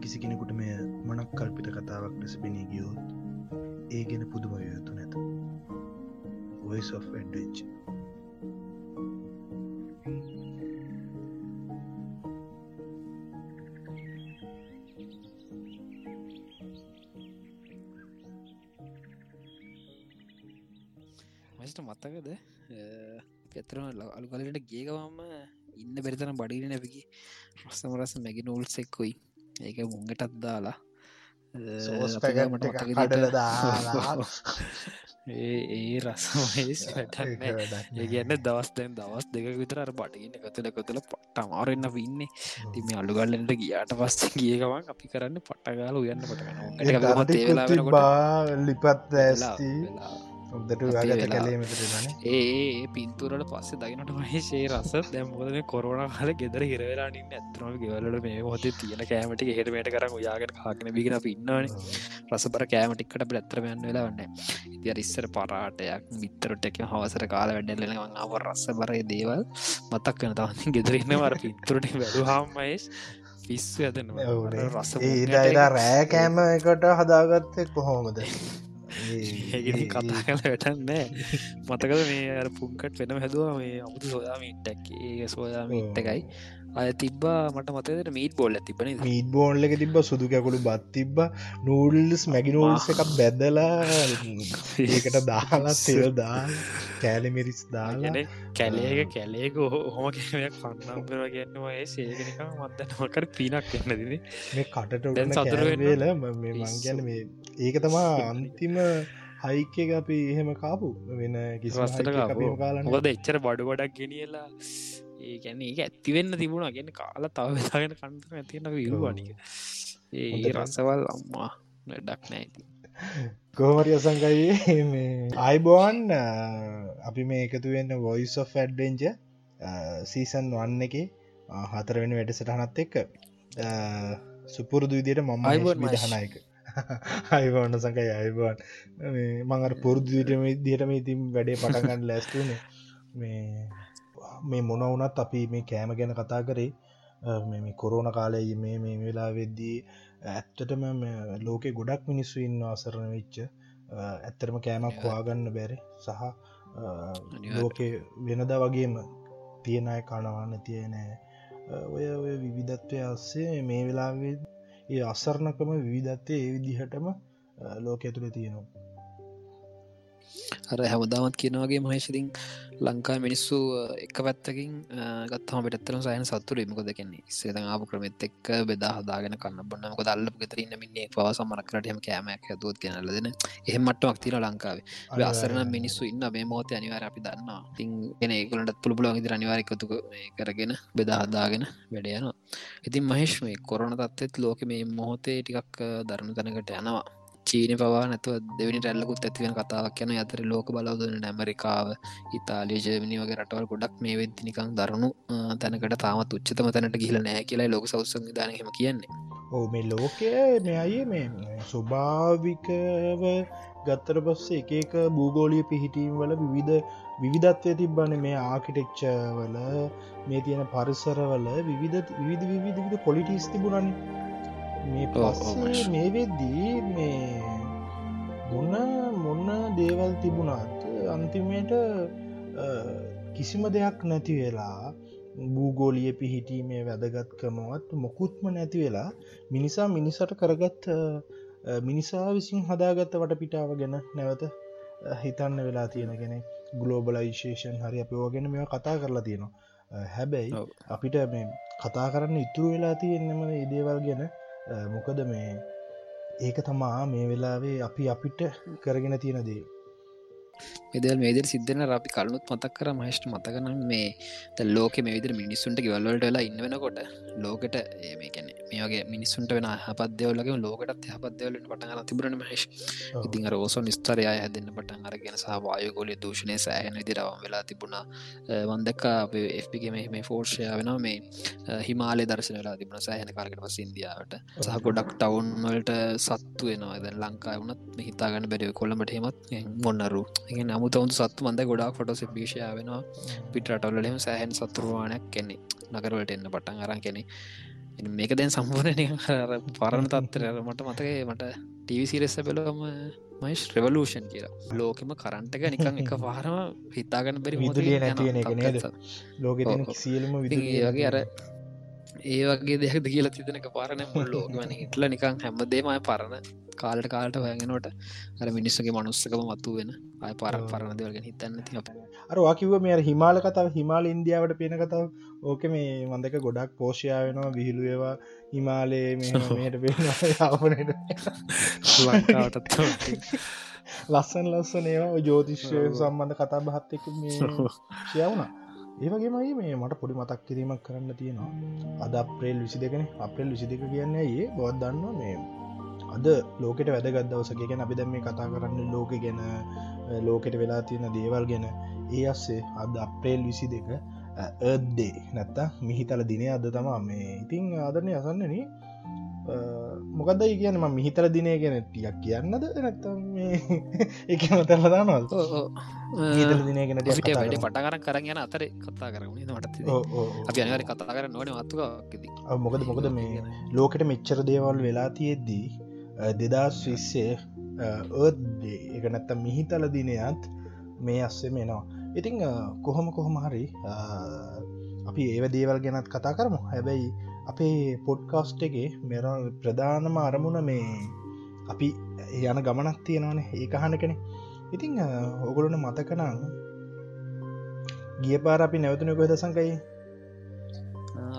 යම් කිසි කෙනෙකුට මේ මනක් කල්පිත කතාවක් ලෙස පෙනී ගියෝත් ඒ ගැන පුදුම යුතු නැත. Voice of Adventure. මට මත්තකද පෙතරම අලු කලට ගේකවම ඉන්න බෙරිතන බඩින නැපිකි රස්සම රස මැගි නූල්ස් එක්කොයි ඒක මුංගටත් දාලා. ඒ ඒ රසමස් වැටන්න ඒ කියන්න දවස් දෙක විතර බටගන්න එකතුල කොතුල පට්ට අමාරෙන්න්න පින්නේ ති මේ අලුගල්ලට ගියාට පස්ස කියකවන් අපි කරන්න පට්ටගාල දරටි බා ලිපත් ඇස්ති අපේ ගත වෙලා. කලේ මෙතරන ඒ පින්තුරට පස්සේ දකිනට මහේෂේ රස. දැම් මොදන කොරුණ කාල ගෙදර හිරවෙලානින්න ඇතරම ගෙවලට මේ හොත තියෙන කෑමටි හෙටමට කර යාගෙන කාගෙන බිගෙන පින්නවන රසපර කෑමටික්කට පැත්තරමයන්න වෙලා වන්න ඉති ඉස්සර පරාටයක් මිතරට එක හවසර කාල වැඩල්ලෙන අව රස්ස බරය දේවල් මතක් කන තවන්න ගෙදරන්න වර පින්තුරට වැඩු හාමයිස් පිස්සු ඇතන රස ඒදයිලා රෑ කෑම එකට හදාගත්තෙ කොහොමද ඒගෙන කතා කල වැටන්නෑ මතකද මේ අර පුංකට් වෙනම හැදවා මේ අමුතු සොයාමීට්ටක් ඒ සොයාමීට් එකයි අය තිබ්බා මට මතකට මීට බොල්ල තිබන මීට බෝන්ල එක තිබ සුදු කැකුළු බත් තිබ්බ නූල්ස් මැගිනූල්ස් එකක් බැදලා ඒකට දාලා තෙල් දා කෑලිමිරිස් දාලා. ගැන කැලේක කැලේක හොම කෑමයක් කන්නම්පර කියන්නවා ඒ සේගෙනක මත්ද නොකර පිනක් එන්න දින මේ කටට. කෑවේල මංගැන මේ ඒක තමා අන්තිම හයික එක අපි එහෙම කාපු වෙන කිසි රස්සට කාලන්න මොකද එච්චර බඩු ගොඩක් ගෙනියලා ඒ ගැන ඒක ඇතිවෙන්න තිබුණ. ගෙන කාල තව වෙතාගෙන කන්තම ඇතියෙන විරුවනික ඒ. රසවල් අම්මා වැඩක් නෑ ඇති කෝමරිය සංකයේ මේ අයිබෝන් අපි මේ එකතු වෙන්න වොයිස් of ඇඩ්වෙන්ජ සීසන් වන්න එක හතරවෙනි වැඩසටහනත් එක්ක. සුපුරුදු විදියට මම. විදහනයක අයිබෝන්න සංකයි අයිබෝන් මඟට පුරුදුටම දිහටම ඉතින් වැඩේ පටගන්න ලැස්තුන මේ මේ මොන වනත් අපි මේ කෑම ගැන කතා කරේ මේ කොරෝණ කාලය මේ මේ වෙලා වෙද්දී ඇත්තටම ලෝකෙ ගොඩක් මිනිස්සු ඉන්න අසරණ වෙච්ච ඇත්තරම කෑමක් හවාගන්න බැරි සහ ලෝකෙ වෙනද වගේම තියෙනය කනවන්න තියෙනෑ ඔය ඔය විවිධත්වය අස්සේ මේ වෙලාවේ ඒ අසරණකම විවිධත්වය ඒ විදිහටම ලෝක ඇතුළ තියෙනවා. අර හැමදාමත් කියනවාගේ මහේශතින් ලංකා මිනිස්සු එක පැත්තකින් ගත්තම පෙටත්තන සයන සත්තුර මකොද කියන්නේ? සේද ආපු ක්‍රමෙත් එක් බෙදා හදාගෙන කන්න බොන්නම දල්ල ගෙතරන්න මින්නේ පවස මනකරටම කෑමයක් ඇතුවත් කියනලදන එහෙමට මක්තින ලංකාවේ. අසරන මිනිස්සු ඉන්න මේ මොහත අනිවාර අපි දන්න තින් ගෙන ඒකලට පුළුපුලන් ඉදිර අනිවාරකතු කරගෙන බෙදාහදාගෙන වැඩයනවා ඉතින් මහිෂ් මේ කොරන තත්වත් ලෝක මේ මොහොතේ ටිකක් දරණු තැනකට යනවා චීන පවා නැතුව දෙවනි රැල්ලකුත් ඇතිවෙන කතාවක් යන අතර ලෝක බලවදන ඇමරිකාව ඉතාලිය ජර්මනි වගේ රටවල් ගොඩක් මේ වෙද්දිනිකං දරුණු අ, තැනකට තාමත් උච්චතම තැනට ගිහිල නෑ කියලා ලෝක සෞසං දානහෙම කියන්නේ. ඕ මේ ලෝකය මේ අයේ මේ ස්වභාවිකව ගත්තර පස්සේ එක එක භූගෝලිය පිහිටීම් වල විවිධ විවිධත්වය තිබ්බන මේ ආකිටෙක්්ච වල මේ තියෙන පරිසරවල විවිධ විවිධ විවිධ විධ පොලිටිස් තිබුණනි. මේ පස්සේ. මේ වෙද්දී මේ මොන්න මොන්න දේවල් තිබුණත් අන්තිමයට කිසිම දෙයක් නැති වෙලා භූගෝලිය පිහිටීමේ වැදගත්කමවත් මොකුත්ම නැති වෙලා මිනිසා මිනිසට කරගත් මිනිසා විසින් හදාගත්ත වට පිටාව ගැන නැවත හිතන්න වෙලා තියෙන කෙනෙ ගලෝබලයිශේෂන් හරි අප ඕගෙන මෙ කතා කරලා තියෙනවා හැබැයි. අපිට මේ කතා කරන්න ඉතුරු වෙලා තියෙන්නෙම ඉදේවල් ගැන මොකද මේ ඒක තමා මේ වෙලාවේ අපි අපිට කරගෙන තියෙන දේ. මෙදල් මේදර සිද්ධන අපි කලුත් මතක් කර මහිෂ්ට මතකන මේ ත ලෝක මේ විදිර මිනිස්සුන්ට ගවල්ලට වෙලා ඉන්න වෙනකොට ලෝකට ඒකැන මේගේ මිනිස්සුන්ට වෙන හපදවලගේ ලෝකට හපදවලට පටගන තිබරන මහිෂ්. ඉතින් රෝසෝ නිස්තරය හැදන්න පටන් අරගෙන සහ වායගොලි දූෂණය සෑහන විදිරවම් වෙලා තිබුණා. වන්දක FPගේ මේ ෆෝර්ෂය වෙන මේ හිමාලේ දර්ශනලා තිබුණ සෑහන කාරකට පස ඉන්දියාවට. සහ ගොඩක් ටවුන්වලට සත්තු වෙනවා. දැන් ලංකා වනත් හිතාගන්න බැරි කොළඹට හෙමත් මොන්නරු නමුතවුන් සත්තු මන්ද ගොඩක් ෆොටෝ පිෂය වෙනවා පිටරටවලම සෑහන් සතුරවානයක් කෙනෙ නගරවලට එන්න පටන් අරන් කෙනෙ මේක දැන් සම්පූර්ණ පරණ තත්තර මට මතකේ මට ටීවිසිරෙස්ස පෙලොම මයිස් රෙවලූෂන් කියලා. ලෝකෙම කරන්ටක නිකං එක පාරම හිතාගන්න බැරි එක නේද? ලෝක සියලම විදි වගේ අර ඒ වගේ දෙයක්ද කියලා තිතනක පාරන ලෝකවන හිටල නිකං හැම්මදේමය පරණ. කාලට කාලට හොයගෙනට අර මිනිස්සගේ මනුස්සකම මත්තු වෙන අය පරක් පරණ දෙවල්ගෙන හිතන්න ති අප. අර වාකිව මේ හිමාල කතාව හිමාල ඉන්දියාවට පේන කතාව. ඕක මේ මන්දක ගොඩක් පෝෂයා වෙනවා විහිලු ඒවා හිමාලයේ මේට පේන ලංකාවටත් ලස්සන් ලස්සන ඒවා. ජෝතිශ්‍ය සම්බන්ධ කතා බහත්තක කියවුණා ඒවගේමයි මේ මට පොඩි මතක් කිරීමක් කරන්න තියෙනවා. අද අප්‍රේල් විසි දෙකන අප්‍රේල් විසි දෙක කියන්නේ ඒ බොත් දන්න මේ අද ලෝකට වැදගත්දවසක ගැන අපි දැම මේ කතා කරන්න ලෝක ගැන ලෝකෙට වෙලා තියෙන දේවල් ගැන. ඒ අස්සේ අද අප්‍රේල් විසි දෙක ඒදේ නැත්තා මිහිතල දිනය අද තමා මේ. ඉතිං ආදරණය අසන්නන. මොකදයි කියනම මිහිතල දිනය ගැන ටියක් කියන්නද? නැත්තම් එක මතල්ලදානවල් දිනය ගැන වැඩ පටකර කරන්න යන අතර කතා කරන මට අපි අනිවර කතා කර නොන මත්තුක මොකද මොකද මේ ලෝකට මෙච්චර දේවල් වෙලා තියෙද්දී දෙදස් විස්සේ ඒත්දේ එක නැත්ත මිහිතල දිනයත් මේ අස්සේ මෙනවා ඉතිං කොහොම කොහොම හරි අපි ඒව දේවල් ගැනත් කතා කරමු. හැබැයි අපේ පොඩ්කාස්ට් එකේ මෙර ප්‍රධානම අරමුණ මේ අපි යන ගමනක් තියෙනවනේ. ඒකහන කෙනෙ ඉතිං ඔගොලන මතකනං ගිය පාර අපි නැවතුන කොද සංකයි?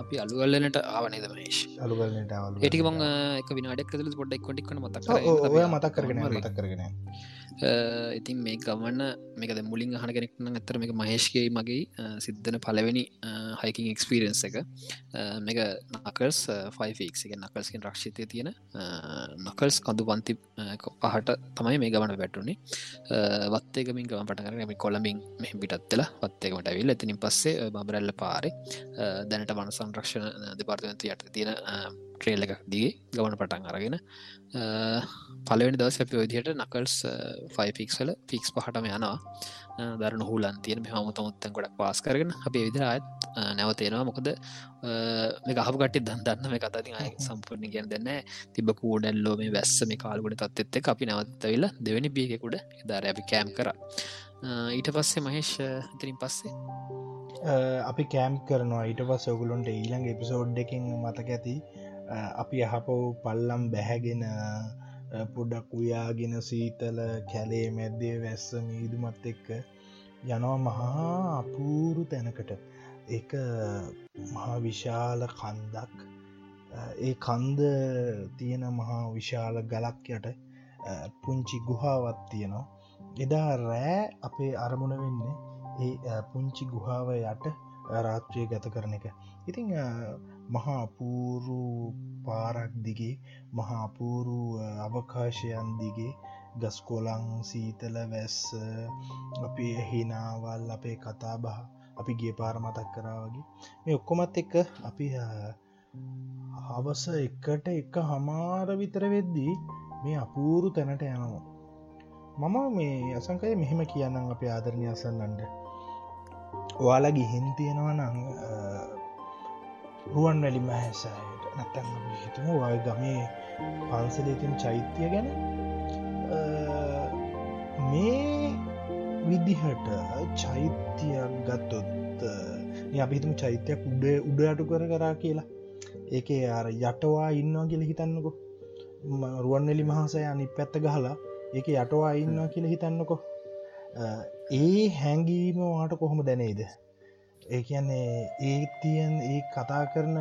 අපි අලුගල්ලනට ආවනේද මේශ් අලුගල්ලට ඒටික මං එක විනාඩක් කදල පොඩ්ඩක් කොටික්න මතක් මතක් කරගෙන මතක් කරගෙන ඉතින් මේ ගමන්න මේකද මුලින් අහන කෙනෙක්න ඇතර මේ මහේෂ්කයි මගේ සිද්ධන පලවෙනි හයිකින් එක්ස්පිරන්ස් එක. මේක නකල්ස් ෆයිෆික් එක නකල්ස්කින් රක්ෂිතය තියෙන නකල්ස් කඳු පන්ති පහට තමයි මේ ගමන වැටුනේ. වත්තේකමින් ගම පට කරම කොළමින් මෙහ පිටත්වෙලා වත්තේකමට ඇවිල් ඇතිනින් පස්සේ බබරැල්ල පාරි. දැනට වන සංරක්ෂණ දෙපාර්තමන්තු යට තියෙන uh, ට්‍රේල් එකක් දී ගවන පටන් අරගෙන uh, පලවෙනි දවස අපි විදිහට නකල්ස් ෆයිෆික්සල ෆික්ස් පහටම යනවා. Uh, දරන හුලන් තියෙන හමුත මුත්තන් ගොඩක් පාස් කරගෙන අපේ විදිර අයත් නැවතේනවා මොකද මේ ගහපු කටි දන් දන්න මේ කතාති අය සම්පූර්ණ ගැන දෙන්න තිබ කූඩැල්ලෝ මේ වැස්ස මේ කාල්ගොඩ තත්ත්ත අපි නවත්තවෙල්ල දෙවැනි බියකුඩ එදාර අපි කෑම් කර. ඊට පස්සේ මහේෂ් ඉතිරින් පස්සේ. අපි කෑම් කරනවා. ඊට පස් ඔගුලොන්ට ඊළඟ එපිසෝඩ් එකින් මතක ඇති. අපි අහපව් පල්ලම් බැහැගෙන පොඩක් උයාගෙන සීතල කැලේ මැද්දේ වැස්ස මීදුමත් එක්ක යනවා මහා අපූරු තැනකට. එක මහා විශාල කන්දක්. ඒ කන්ද තියෙන මහා විශාල ගලක් යට පුංචි ගුහාවත් තියෙනවා. එදා රෑ අපේ අරමුණ වෙන්නේ ඒ පුංචි ගුහාව යට රාත්‍රය ගත කරන එක. ඉතිං මහාපූරු පාරක් දිගේ මහාපූරු අවකාශයන් දිගේ ගස්කොලං සීතල වැස්ස අපි හිනාවල් අපේ කතා බහ අපි ගිය පාර මතක් කරා වගේ. මේ ඔක්කොමත් එක්ක අපි හවස එකට එක හමාර විතර වෙද්දී මේ අපූරු තැනට යනවා. මම මේ අසංකය මෙහෙම කියන්නම් අප ආදරණය අසන්නන්ට. ඔයාලා ගිහින් තියෙනවා නං රුවන් වැලි මහැසායට. නැත්තැන් හිතම වය ගමේ පන්සලේතින් චෛත්‍යය ගැන. මේ විදිහට චෛත්‍යයක් ගත්තොත් අපිතුම චෛත්‍යයක් උඩ උඩටු කර කරා කියලා. ඒක අර යටවා ඉන්නවා කියල හිතන්නකො. රුවන්වෙලි මහසය අනි පැත්ත ගහලා ඒක යටවා ඉන්නවා කියල හිතන්නකො. ඒ හැංගීම වාට කොහොම දැනේද ඒ කියන්නේ ඒ තියන් ඒ කතා කරන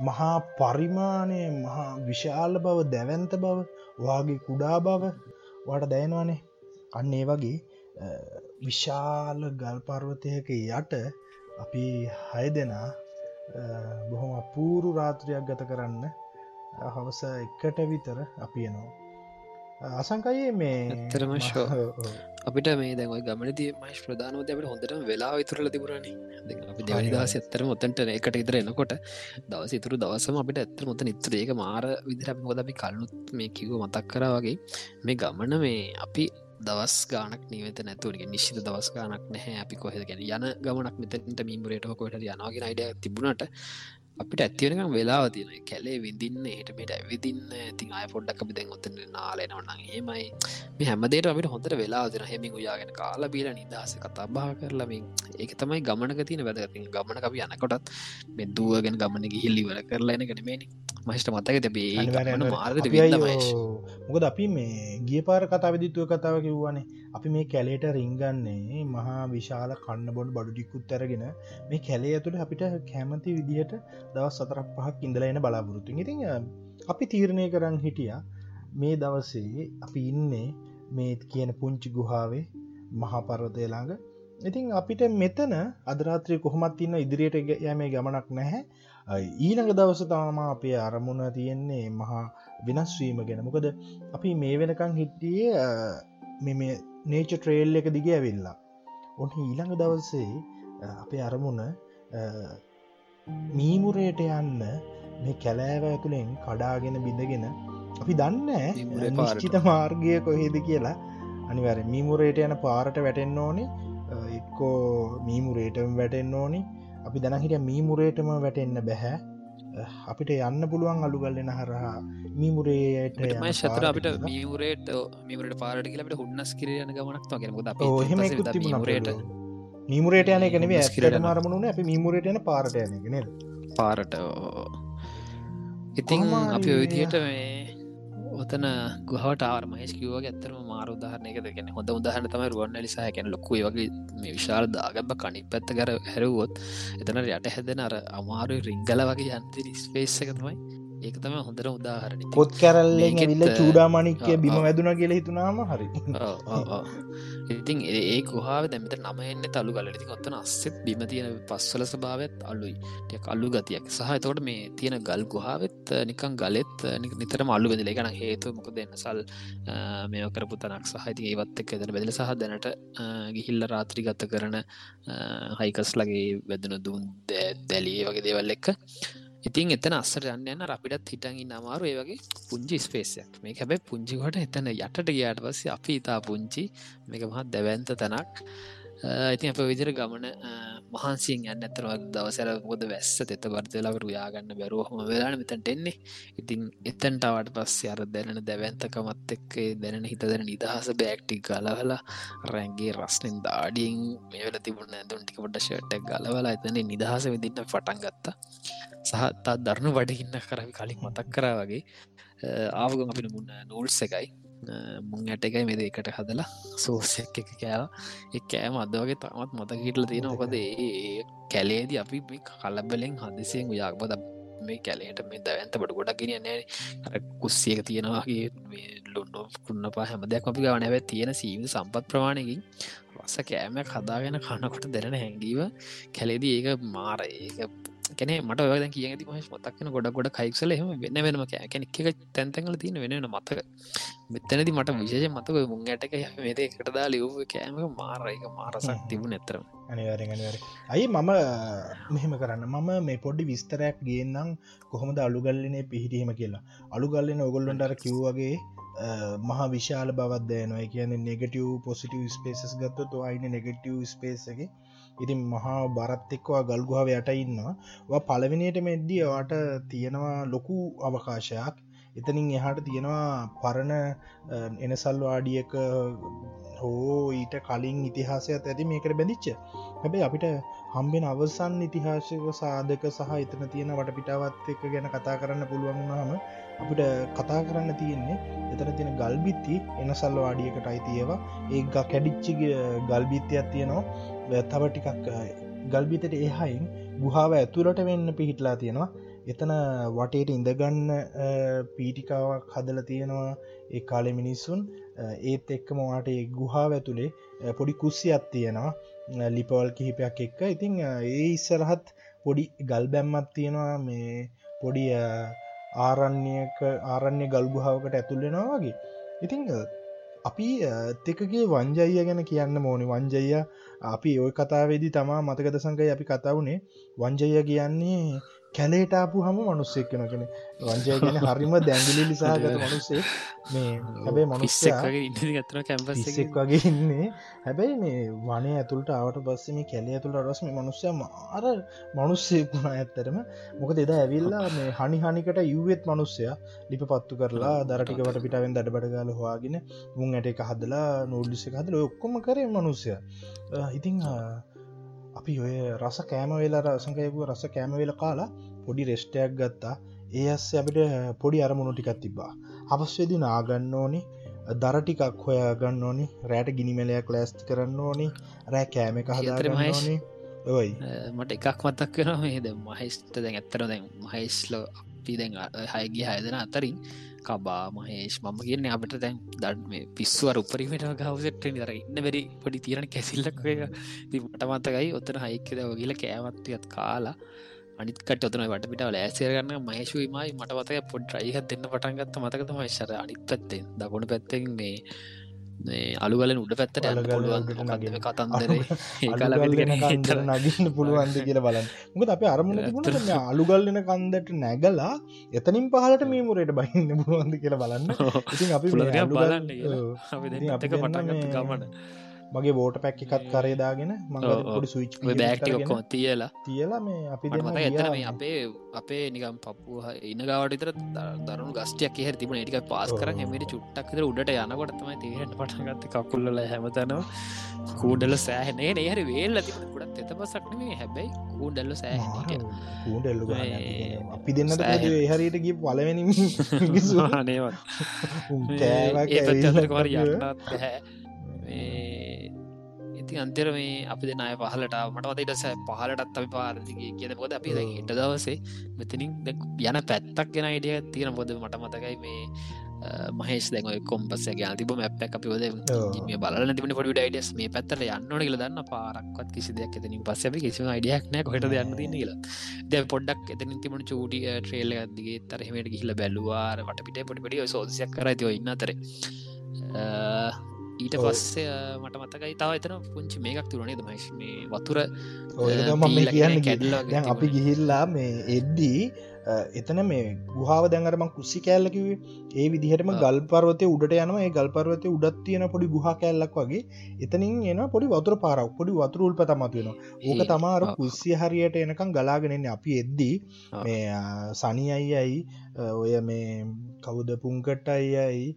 මහා පරිමාණය මහා විශාල බව දැවන්ත බව වාගේ කුඩා බව වාට දැයනවානේ අන්න ඒ වගේ විශාල ගල් පර්වතයක යට අපි හය දෙනා බොහොම අපූරු රාත්‍රයක් ගත කරන්න හවස එකට විතර අපි එනවා අසංකයේ මේ ඇත්තරම ශෝ අපිට මේ දැන්යි ගමනති මශ ප්‍රධානව දැට හොඳට වෙලා විතුරල තිබුරණ අපි දෙවනි දවස ඇත්තර මොතන්ට එකට ඉදර එනකොට දවස ඉතුරු දවසම අපිට ඇත්තර මොත නිතර ඒක මාර විදිර මොද අපි කල්ලුත් මේ කිව මතක් කර වගේ මේ ගමන මේ අපි දවස් ගානක් නීවත නැතුවගේ නිශ්ිත දවස් ගානක් නැහැ. අපි කොහෙ ගැන යන ගමනක් මෙතට මීමරයට කොට යනවාගෙන අයිඩ තිබුණට අපිට ඇතිවෙනකම් වෙලාව තියෙන කැලේ විඳින්න එහටමට ඇවිදින්න. ඉතින් අය පොඩ්ඩක් අපි දැන් ඔත්තන නාලෙනවන්න ඒමයි මේ හැමදේට අපිට හොඳට වෙලා දෙන හෙමින් උයාගෙන කාලා බීල නිදහස කතාබා කරලමින් ඒක තමයි ගමනක තියෙන වැදගති. ගමන අපි යනකොටත් මෙදුවගෙන ගමන ගිහිල්ලිවල කරලා එන කනමේනි මහිෂ්ට මතක තැබේ මොකද අපි මේ ගිය පාර කතා විදිත්තුව කතාව කිව්වනේ. අපි මේ කැලේට රිංගන්නේ මහා විශාල කන්න බොඩ බඩුටිකුත් ඇරගෙන මේ කැලේ ඇතුළ අපිට කැමති විදිහට දවස් සතරක් පහක් ඉඳලා එන බලාපොරොත්තු ඉතින් අපි තීරණය කරන්න හිටිය මේ දවසේ අපි ඉන්නේ මේ කියන පුංචි ගුහාවේ මහාපරවතය ළඟ. ඉතින් අපිට මෙතන අදරාත්‍රය කොහොමත් ඉන්න ඉදිරියට යමේ ගමනක් නැහැ ඊළඟ දවස තාම අපේ අරමුණ තියෙන්නේ මහා වෙනස්වීම ගැන. මොකද අපි මේ වෙනකං හිටියේ මෙ නේච ට්‍රේල් එක දිග ඇවිල්ලා. ඔන්න ඊළඟ දවස්සේ අපේ අරමුණ මීමුරයට යන්න මේ කැලෑව ඇතුළෙන් කඩාගෙන බිඳගෙන අපි දන්න පාශ්චිත මාර්ගය කොහෙද කියලා. අනිවර මීමුරයට යන පාරට වැටෙන්න ඕනේ. එක්කෝ මීමුරේටම වැටෙන්න ඕනි අපි දැනහිට මීමුරේටම වැටෙන්න බැහැ. අපිට යන්න පුළුවන් අලුගල්ලෙන හරහා මීමුරේයට ශතර අපිට මීමුරේට මීමරට පාරට කියලට හුන්නස් කිරයන ගමනක් හෙම මීමුරේට මීමුරේට යන එකනෙේ ඇස්කට මරමුණ අපි මීමුරට යන පාරට යනගෙන පාරට ඉතිං අපි විදිහට මේ ඔතන ගහට ආර්මයිස් කිව ඇත්තරම මාර උදාහරනයක දෙගෙන හොඳ උදාහන තම රුවන් ලිසා හැකැන ලොක්කුව වගේ මේ විශාල දාගබ කනි පැත්ත කර හැරුවොත් එතන යට හැදෙන අර අමාරු රිංගල වගේ යන්ති ස්පේස්සක තමයි ඒක තම හොඳර උදාහරණ. පොත් කැරල්ලෙන් ඇවිල්ල චූඩාමනික්කය බිම වැදුන කියල හිතුනාම හරි. ඉතින් ඒ කොහාව දැමත නම එන්න තලු කලති ඔත්තන අස්සෙත් බිම තියෙන පස්වල ස්භාවත් අල්ලුයි ටිය අල්ලු ගතියක්. සහ තෝට මේ තියෙන ගල් ගොහාවත් නිකං ගලෙත් නිතර මල්ලු වෙදල එකන හේතු මොක දෙන්න සල් මේ කරපු තනක් සහහිති ඒවත් එක් එදන බෙදල සහ දැනට ගිහිල්ල රාත්‍රි ගත්ත කරන හයිකස් ලගේ වැදන දුන් දැලිය වගේ දේවල් එක්ක ඉතින් එතන අස්සර යන්න යන්න අපිටත් හිටගින් අමාරු. ඒ වගේ පුංචි ස්පේසයක් මේ හැබැ පුංචිකොට එතන යටට ගියාට පස්සේ අපි ඉතා පුංචි මේක මහත් දැවන්ත තැනක්. Uh, ඉතින් අප විදිර ගමන uh, මහන්සියෙන් යන්න ඇතර දවසර මොද වැස්ස තෙත බර්තලාකට යාගන්න බැරුවහම වෙලාන මෙතැන්ට එන්නේ. ඉතින් එතැන්ටවට පස්සේ අර දැනෙන දැවන්තකමත් එක්ක දැනෙන හිත දැන නිදහස බෑක්ටි ගලවලා රැන්ගේ රස්නෙන් දාඩියෙන් මේවල තිබුණ ඇතුන්ටික පොඩ ෂටක් ගලවලා එතන නිදහස විදින්න පටන් ගත්තා. සහත්තා දරණු වඩිහින්න කරවි කලින් මතක් කරා වගේ uh, ආවගම අපිට මුන්න නූල්ස් එකයි මුං ඇට එකයි මෙද එකට හදලා සෝසයක් එක කෑව. එක් කෑම අදවගේ තමත් මතකිටල තියෙන ඔකද ඒ කැලේද අපි කලබලෙන් හදිසියෙන් යාක්බද මේ කැලේට මේ දැවන්ත බඩ ගොඩක් ගෙන නෑ. කුස්සියක තියෙනවාගේ ලොන්නු කුන්න පා හැමදයක් අපි ගවන ඇැ තියෙන සීම සම්පත් ප්‍රමාණයකින් රස කෑමයක් හදාගෙන කනකොට දැන හැඟීව කැලේදී ඒක මාර ඒක කැන මට ඔය කිය ති මතක්න ගොඩ ගොඩ කයික්සල එහම වෙන්න වෙනම කැන එක තැන්තැඟල තියෙන වෙන මතක මෙතනති මට විශේෂ මතක මුං ඇටක මේද එකටදා ලියව් කෑම මාරයක මාරසක් තිබු නැතරම අයි මම මෙහෙම කරන්න මම මේ පොඩි විස්තරයක් ගේන්නම් කොහොමද අලුගල්ලනේ පිහිටීම කියලා අලුගල්ලන ඔගොල්ලොන්ටර කිව්වගේ මහා විශාල බවත්දයනවා කියන නෙගටව පොසිටව ස්පේසස් ගත්තොත් අයින නෙගටව ස්පේසගේ ඉතින් මහා බරත් එක්වා ගල්ගුහාව යට ඉන්නවා. පලවෙනියට මෙද්දී වාට තියෙනවා ලොකු අවකාශයක්. එතනින් එහාට තියෙනවා පරණ එනසල් වාඩියක හෝ ඊට කලින් ඉතිහාසයක් ඇති මේකට බැඳිච්ච. හැබැයි අපිට හම්බෙන අවසන් ඉතිහාසක සාධක සහ එතන තියෙන වට පිටාවත් එක ගැන කතා කරන්න පුළුවන් වුණාම අපිට කතා කරන්න තියෙන්නේ එතන තියෙන ගල්බිත්ති එනසල්ල වාඩියකට අයිතියවා ඒ කැඩිච්චි ගල්බිත්තියක් තියෙනවා. තව ටිකක් ගල්බිතට එහයින් ගුහාාව ඇතුළට වෙන්න පිහිටලා තියෙනවා. එතන වටේට ඉඳගන්න පීටිකාවක් හදල තියෙනවා ඒ කාලෙ මිනිස්සුන්. ඒත් එක්කම වාට ගුහා ඇතුළේ පොඩි කුස්සියක් තියෙනවා. ලිපවල් කිහිපයක් එක්ක. ඉතිං ඒ ඉස්සරහත් පොඩි ගල් බැම්මත් තියෙනවා. මේ පොඩි ආරණ්‍යක ආරණ්‍ය ගල්ගුහාාවකට ඇතුල්ලෙනවා වගේ. ඉතිං අපි තෙකගේ වංජය ගැන කියන්න මෝනි වංජය අපි ඔය කතාවේදි තමා මතකද සංකයි අපි කතාවනේ වංජය කියන්නේ කැලේටාපු හම මනුස්සෙක් කෙන කෙන වංජය ගැන හරිම දැංගිලි ලිසාගත මනුස්සේ මේ හැබේ කැම්පස් එක්. වගේ ඉන්නේ. හැබැයි මේ වනේ ඇතුළට ආවට පස්සේ මේ කැලේ ඇතුළ රස්ම මනුස්්‍යය මාර මනුස්සෙක් වුණ ඇත්තරම මොක දෙද ඇවිල්ලා මේ හනි හනිකට යුවත් මනුස්සය ලිප පත්තු කරලා දරටිකට පිටාවෙන් දඩ බඩගල හවාගෙන මුන් ඇට එක හදලා නෝඩිසි හදල ඔක්කොම කරේ මනුස්සය. ඉතිං අපි ඔය රස කෑම වෙලා රසකයපු රස කෑම වෙල කාලා පොඩි රෙස්ටයක් ගත්තා. ඒ අස්ස අපිට පොඩි අරමුණු ටිකත් තිබා අපස්වෙදි නාගන්න ඕනි දරටිකක් හොයා ගන්න ඕනි රෑට ගිනිමලයක් ලෑස්ති කරන්න ඕනි රෑ කෑම එක හදාරම ඕනි. ඔයි. මට එකක් මතක් කරන මේද මහිස්ට දැන් ඇත්තර දැන් මහිස්ල අපි දැන් හයගේ හයදෙන අතරින් කබා මහේෂ් මම කියන්න අපට දැන් දඩ මේ පිස්සුවර උපරිමට ගවසට දර ඉන්න බැරි පොඩි තිරණ කැසිල්ලක් මට මතකයි ඔත්තන හයික්කද වගේල කෑමත්තියත් කාලා අනිත්කට ඔතන වටපිට ලෑසේරගන්න මහේශවීමයි මට මතක පොඩ් රයිහ දෙන්න පටන්ගත්ත මතකතම ශර අනිත් පැත්තෙන් දකුණු පැත්තෙන් මේ අලුගල උඩ පැත්තට යන්න පුළුවන් කතන්දර? ඒකාල නගන්න පුළුවන්ද කියල බලන්න. මුද අප අරමුණ අලුගල්ලන කන්දට නැගලා එතනින් පහලට මේ මුරයට බහින්න පුළුවන්ද කියලා බලන්න. ඉතින් අපි බලන්න ගමන මගේ බෝට පැක් එකත් කරේදාගෙන මඟ සුච් බෑක්ටි ඔක්කොම තියලා. තියලා මේ අපි මත එතන මේ අපේ අපේ නිකම් පපුහ ඉන්න ගවටතර දරුණු ගස්ටයක් එහෙ තිබන ටික පාස් කර හෙමට චුට්ටක්තර උඩට යනකොටතමයි තියට පටගත්ත කකුල්ල හැමතනවා කූඩල සෑහනේ. නේහරි වේල් ඇති ගොඩත් එතපසක්නේ හැබැයි කූඩල්ල සෑහ කූඩල්ලු අපි දෙන්න හරියට ගිය පලවෙනි නේවා ඒ කර යන්නත් හැ ඉති අන්තර මේ අපි දෙනය පහලට මට වතටස පහලටත් අපි පාරදිගේ කියද පොද අපි හිට දවසේ මෙතිනින් යන පැත්තක් ගෙන ඉඩිය තියෙන පොද මට මතකයි මේ මහේස් දැන් කොම්පස යාල තිබ මැප් අපි ොද මේ බලන තිබන පොඩි ඩයිඩස් මේ පැත්තට යන්නන කියල දන්න. පාරක්වත් කිසි දෙයක් එතනින් පස්ස කිසි අයිඩියක් නෑ කොට යන්න තින්න කියලා. දැ පොඩ්ඩක් එතනින් තිබුණ චූටි ට්‍රේල්ල දිගේ තරහෙමට ගිහිල බැලුවාර වට පිට පොඩි පඩි සෝදසයක් කරඇතිව ඉන්න අතර ඊට පස්සේ මට මතකයි තාව එතන පුංචි මේකක් තුරනේ දමයිශ මේ වතුර ඔය කියන්න කැඩල්ල අපි ගිහිල්ලා මේ එද්දී එතන මේ ගුහාව දැඟරම කුසි කෑල්ලකිවේ ඒ විදිහටම ගල් පර්වතය උඩට යනවා. ඒ ගල් පර්වතය උඩත් තියෙන පොඩි ගුහා කෑල්ලක් වගේ. එතනින් එන පොඩි වතුර පාරක් පොඩි වතුරුල් පතමත් වෙන ඕක තමාර කුස්සිය හරියට එනකම් ගලාගෙනන්නේ අපි එද්දී මේ සනි අයියයි ඔය මේ කවුද පුංකට අයියයි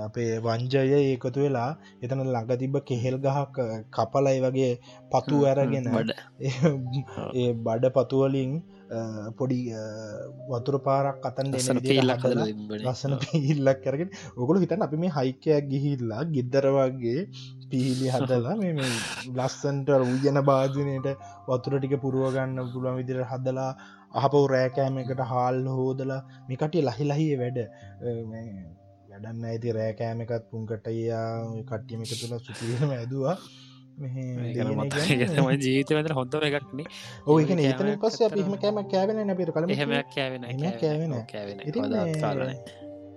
අපේ වංජය ඒකතු වෙලා එතන ළඟ තිබ කෙහෙල් ගහක් කපලයි වගේ පතු ඇරගෙන ඒ බඩ පතුවලින් පොඩි වතුර පාරක් අතන් ලස්සන පිහිල්ලක් කරගෙන ඔගොලු හිතන් අපි මේ හයිකයක් ගිහිල්ලා ගිද්දර වගේ පිහිලි හදලා මේ ලස්සන්ට උයන භාජනයට වතුර ටික පුරුවගන්න පුළුවන් විදිර හදලා අහපව රෑකෑම එකට හාල් හෝදලා මිකටිය ලහි ලහිය වැඩ. වැඩන්න ඇති රෑකෑම එකත් පුන්කටයා කට්ටියම එක තුළ සුපිරම ඇදවා ම ජීවිතවද හොඳම එකක්නේ ඕ එක ඒතන පස්ස අපිම කෑම කෑවෙන නැපිර කළ හෙම කෑවෙන කෑවෙන කෑවෙන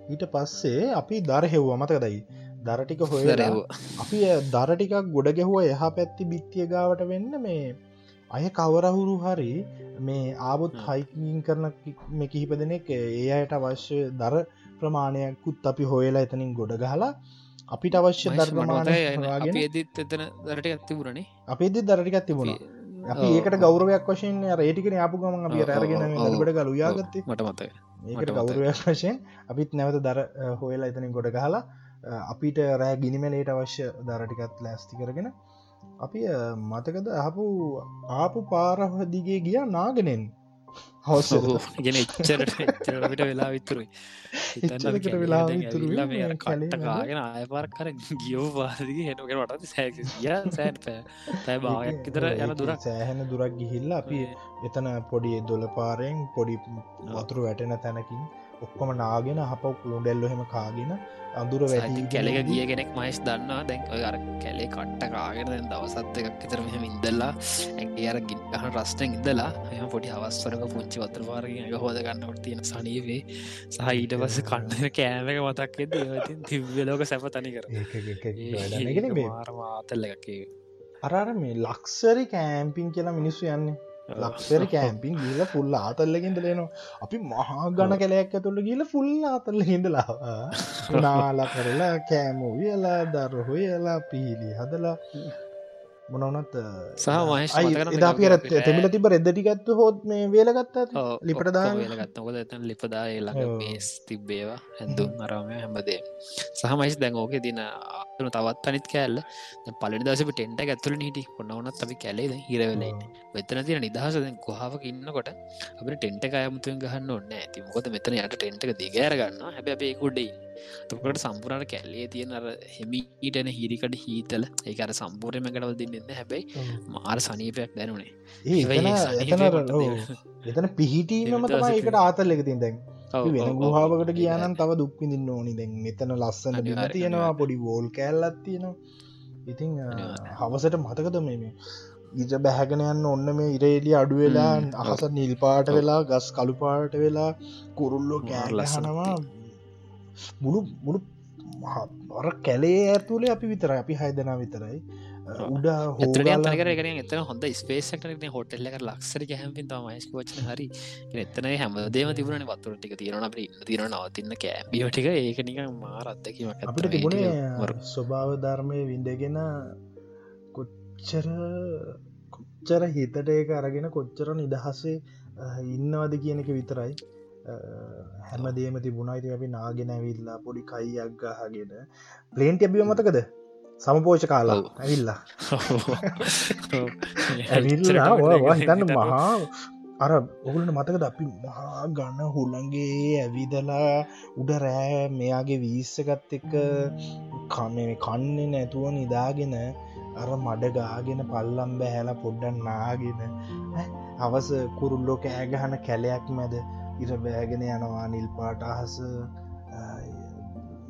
ඊට පස්සේ අපි දර හෙව්ව. මතකදයි දරටික හොය අපි දරටිකක් ගොඩ ගැහුව එහා පැත්ති බිත්තිය ගාවට වෙන්න මේ අය කවරහුරු හරි මේ ආබුත් හයිකින් කරන මේ කිහිප දෙනෙක් ඒ අයට අවශ්‍ය දර ප්‍රමාණයකුත් අපි හොයලා එතනින් ගොඩ ගහලා අපිට අවශ්‍ය ධර්මානගේ ඒදිත් එතන දරට ඇතිබුරනේ අපේදි දරටිකත් තිබුණ. අපි ඒකට ගෞරවයක් වශයෙන් රේටිකන ආපු ගම අපි රෑරගෙන ට ගල යාගත්තේ. මට මත ඒකට ගෞරවයක් වශයෙන් අපිත් නැවත දර හොයලා එතනින් ගොඩ ගහලා අපිට රෑ ගිනිමලේට අවශ්‍ය දරටිකත් ලෑස්ති කරගෙන අපි මතකද ආපු ආපු පාරහ දිගේ ගිය නාගෙනෙන් හවස ගෙන එච්චරට එච්චරට වෙලා විතුරුයි එච්චරකට වෙලා කට්ටකාගෙන ආයපාර කර ගියෝ පාදිගේ හෙනගෙන වටත් සෑ සෑන් පෑ තැ භාගයක් විතර යන දුරක් සෑහෙන දුරක් ගිහිල්ල අපි එතන පොඩි දොල පාරෙන් පොඩි වතුරු වැටෙන තැනකින් ඔක්කොම නාගෙන හපක් ලුඩෙල්ල හෙම කාගෙන අඳුර වැටි කැලෙක ගිය කෙනෙක් මයිස් දන්නවා. දැන් ඔය අර කැලේ කට්ට කාගෙන දැන් දවසත් එකක් විතර මෙහම ඉදල්ලා ඇගේ අර ගිහන රස්ටෙන් ඉදලා එම පොඩි හවස්වරක පුංචි වතරවාරගෙන එක හෝද ගන්නවට තියෙන සනීවේ සහ ඊට පස කණ්ඩ කෑමක මතක්කෙද ඒවතින් තිව්වලෝක සැප තනි කර මාතල්ල එකකේ අරර මේ ලක්සරි කෑම්පින් කියලා මිනිස්සු යන්නේ ලක්ෂර කෑම්පින් ගීල පුල්ල ආතල්ලකින් දලේනවා අපි මහා ගණ කැලයක් ඇතුළ ගීල පුල්ල අතල්ල හිඳලා නාල කරලා කෑමෝ වියලා දරහොයලා පීලි හදලා මොනවනත් සහ අපි අපිට- තෙමිල තිබ රෙද්දටිගත්තු හොත් මේ වේලගත්තා ලිපට දා ගත්තකොද ඇතන් ලිපදා එල්ලඟ. මේස් තිබ්බේවා. ඇඳුම් අරමය හැමදේ සහමයිස් දැන් ඕක දින ආතන තවත් අනිත් කෑල්ල. පලනි දසප ටෙන්ට ඇතුල හිටි ඔන්නවනත් අපි කැලේද හිරවෙලන්න වෙතන තින නිදහස දැන් කොහාාවක ඉන්නකොට අපට ටෙන්ට අයමුතුවෙන් ගහන්න ඔන්න ඇති මොකද මෙතන යට ටෙන්ටක දිගෑර ගන්න හැබැ අපේ කුඩයි තකට සම්පුරට කැල්ලේ තියෙන අර හෙමිටන හිරිකට හීතල ඒකට සම්පූර්යම කටවල් දෙන්න හැබැයි මාර සනීපයක් දැනුනේ එතන පිහිටීමම දෙවන තමයි දවසේ එකට ආතල් එක තින් දැන් වෙන ගුහාාවකට. කියනම් තව දුක්විදින්න ඕනි දැන් මෙතන ලස්සන තියෙනවා. පොඩි වෝල් කෑල්ලත් තියෙනවා ඉතිං. හවසට මතකද මේ ඉජ බැහැගෙන යන්න ඔන්න මේ ඉරේලිය අඩුවෙලා. අහස නිල්පාට ඔව්. වෙලා ගස් කළුපාට වෙලා කුරුල්ලෝ කෑගහනවා මුළු මුළු අර කැලේ ඇතුලේ අපි විතර අපි හයදනා විතරයි. උඩ එකන එතන හොඳ ස්පේසක්න හොටල්ල එක ලක්සර තම මයිස්ක වචන හරි. එතන හැමදේම තිබුණ වතුර ටික තිරන අප තිරන නවතින්න කෑබිටික ඒකනික මාර අත්දැකීමක් අපිට තිබුණේ ස්වභාව ධර්මය විඳගෙන කොච්චර කොච්චර හිතට ඒක අරගෙන කොච්චර නිදහසේ ඉන්නවද කියන එක විතරයි අ, හැමදේම තිබුණයිති අපි නාගෙන ඇවිල්ලා පොඩි කයියක් ගහගෙන ප්ලේන්ට ඇබිය මතකද සමපෝෂ කාලා. ඇවිල්ලා. ඇවිල්ලා හිතන්න මහා අර ඔගුලට මතකද අපි මහා ගන්න හුළන්ගේ ඇවිදලා උඩ රෑ මෙයාගේ වීස්සගත් එක කම කන්නේ නැතුව නිදාගෙන අර මඩ ගාගෙන පල්ලම් බැහැල පොඩ්ඩන් නාගෙන අවස කුරුල්ලෝ කෑගහන කැලයක් මැද ඉර බෑගෙන යනවා නිල්පාට අහස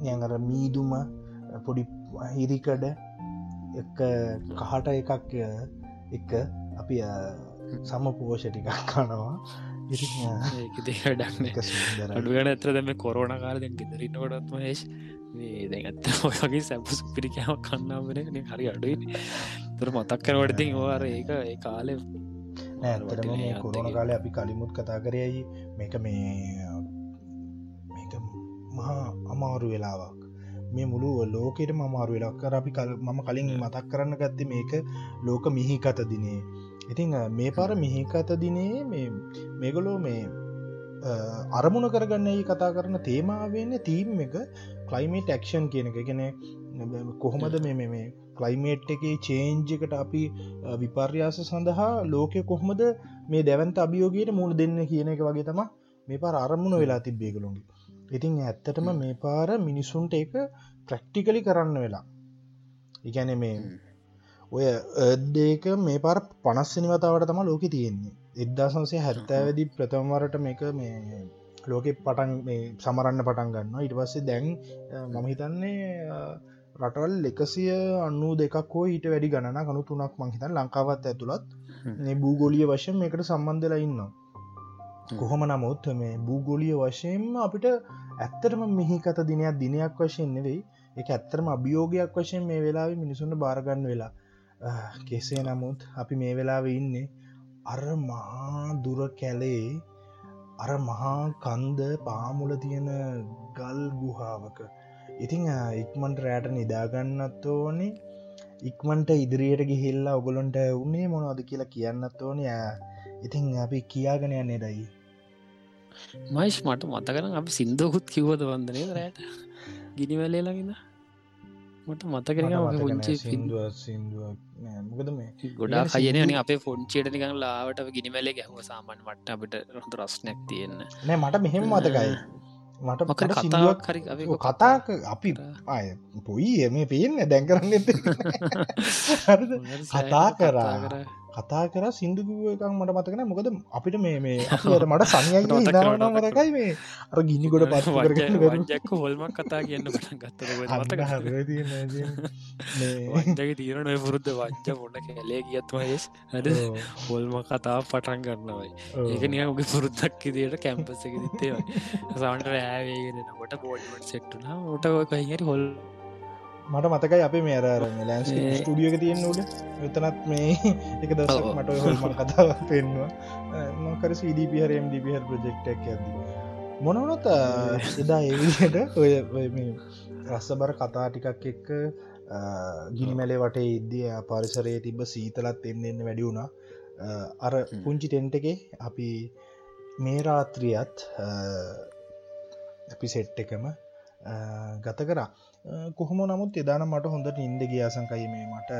යඟර මීදුම පොඩි හිරිකඩ කහට එකක් එක අපි සම පෝෂ ටිකක් කනවා. අඩුගන ඇතර දැම කොරෝණ කාල දැන් ගෙදරන්නකොටත්ම ඒශ් මේ දැන් ඇත්ත ඔයගේ සැප සුපිරිකාව කන්නාවන හරි අඩුයි. තුර මතක් කරවටතින් ඕර ඒක ඒ කාලෙ ඇතරම මේ අත්දැකීම්. කාලය අපි කලිමුත් කතා කරයයි මේක මේ මහා අමාරු වෙලාවක්. මේ මුළු ලෝකෙට මමාරු වෙලක් කර අපි කල් මම කලින් මතක් කරන්න ගත්ත මේක ලෝක මිහිකත දිනේ. ඉතිං මේ පාර මිහිකත දිනේ මේ මේගොලෝ මේ අරමුණ කරගන්න ඒ කතා කරන තේමාවෙන්න තීම් එක කලයිමේට ක්ෂන් කියන එක. ගෙන කොහොමද මේ මේ- මේ කලයිමේට් එක චේන්ජකට අපි අ, විපර්යාස සඳහා ලෝකය කොහොමද මේ දැවන්ත අභියෝගයට මුණ දෙන්න කියන එක වගේ තම මේ පාර අරමුණ වෙලා තිබ්බේගලුන්ගේ ඉතින් ඇත්තටම මේ පාර මිනිසුන්ට එක ප්‍රක්ටිකලි කරන්න වෙලා. ඉගැන මේ ඔය ඒදේක මේ පාර පනස්සනි වතාවට තම ලෝක තියෙන්නේ. එදදා සංසේ හැත්තෑවැදි ප්‍රථමවරට මේක මේ ලෝක පටන් මේ සමරන්න පටන් ගන්න ඉට පස්සේ දැන් මම හිතන්නේ අ, රටවල් එකසිය අන්නු දෙකක් හෝ ඊට වැඩි ගණන කනු තුනක් මංහිතන් ලංකාවත් ඇතුළත්. භූගොලිය වශයෙන් මේකට සම්බන්ධලා ඉන්න කොහොම නමුත් මේ භූගොලිය වශයෙන්ම අපිට ඇත්තටම මිහිකත දිනයක් දිනයක් වශයෙන් නෙවෙයි. එක ඇත්තරම අභියෝගයක් වශයෙන් මේ වෙලාව මිනිසුන්ට බාරගන්න වෙලා. කෙසේ නමුත් අපි මේ වෙලාව ඉන්නේ අර මහා දුර කැලේ අර මහා කන්ද පාමුල තියෙන ගල් ගුහාවක ඉතිං අ, ඉක්මන්ට රෑට නිදාගන්නත් ඕනේ. ඉක්මන්ට ඉදිරියට ගිහිල්ලා ඔගොලොන්ට උන්නේ මොනවද කියලා කියන්නත් ඕනය ඉතිං අපි කියාගෙන යන්නේ දයි මයිෂ් මට මතකන අපි සිින්දකුත් කිව්වද වන්දනය රෑට? ගිනිවැලේ ලඟන්න මට මතකරම පුංචි සිින්දුව මොකද මේ ගොඩා කයන අපේ ෆොන්චේට නිකං ලාවට ගිනිමැලේ ගැහුව සාමන් මට අපිට රොඳ රස්නයක් තියෙන්න. නෑ මට මෙහෙම මතකයි මට මක මට කතාවක් හරි කතාක අපි අය පොයි මේ පේන්න දැන්කරන්න කතා කරා. කතා කර සිින්දුකිව එකක් මට මතකන මොකද අපිට මේ මේ අපට මට මතක. මතකයි මේ. අර ගිනි ගොඩ පත් වජ්ජක්ක හොල්මක් කතා කියන්න පටන් වන්ජගේ තීරණ පුරුද්ධ වංජ මොන්න කැලේ කියත්ම හෙස් හට හොල්ම කතා පටන් ගන්නවයි ඒක නියගේ පුරුද්දක් ඉදිට කැම්පස එක දිත්තේවයි සවන්ට රෑවේගෙන කොට පෝඩිමට සෙට්ටුනා ට කොහරි හොල් මට මතකයි අපේ මේ අර ලෑන්ස් ස්ටඩියක තියෙන් ෝඩ එතනත් මේ එක දසක්. මට හොල්මන් කතාව පෙන්වා මකර සඩපහර MDPහර ප්‍රජෙක්්ටක් ඇද මොනවනත් එදා එවිට ඔය මේ රස්සබර කතා ටිකක් එක්ක ගිනි මැලේ වටේ ඉද්දිය පරිසරයේ තිබ සීතලත් එන්න වැඩි වුණා. අර. පුංචි ටෙන්ට එක අපි මේ රාත්‍රියත් අපි සෙට් එකම ගත කරා කොහොම නමුත් එදාන මට හොඳට ඉන්ද ගියාසංකයි මේ මට.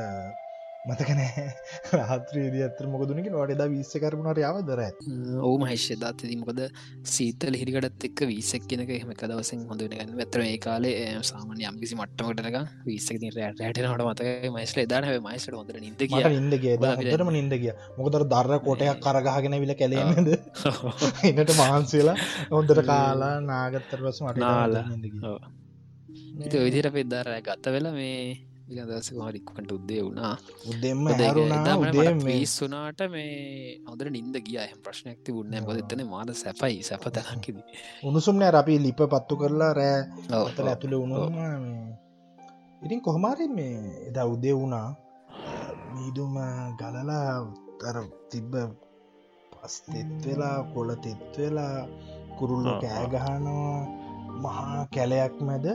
මතකනෑ රාත්‍රයේද අතර මොකදුනක වට එදා විස්ස කරපුුණට යාව දර ඕම හිශ්‍යදාත් තිීමකද සීතල හිරිකටත් එක් වීසක් කියනක එහෙම එක දවසෙන් හොඳ ගන්න. ඇතර ඒ කාලේ ඒ සාමාන්‍ය යම්කිසි මට්ටමටක විස්සක රෑටනට මතක මයිස්ල දාන මයිසට හොඳ නිද අපිට- හොදරම නින්ද කිය මොකදර දර්ර කොටයක් කරගහගෙන විල කැලේමද එන්නට මහන්සේලා හොන්දට කාලා නාගත්තර පස මට නාලා. ඉති විදිර පෙදදාර ගත්ත වෙලා මේ දස හරික්කට උද්දේ වුණා. උදෙම්ම හැරුණා උදේ මේ පිස්සුනාට මේ හොදර නින්ද ගිය. ප්‍රශ්නයක් තිබුන්න බොද එතන මාද සැපයි සැප තැනකිද උණුසුම්නෑ අපි ලිප පත්තු කරලා රෑ අතල ඇතුළ වුණුම ඉතින් කොහොමාරි මේ එදා උදේ වුණා. මීදුම ගලලා තර තිබ්බ පස් තෙත්වෙලා කොල තෙත්වෙලා කුරුල්ල. කෑගහනවා මහා කැලයක් මැද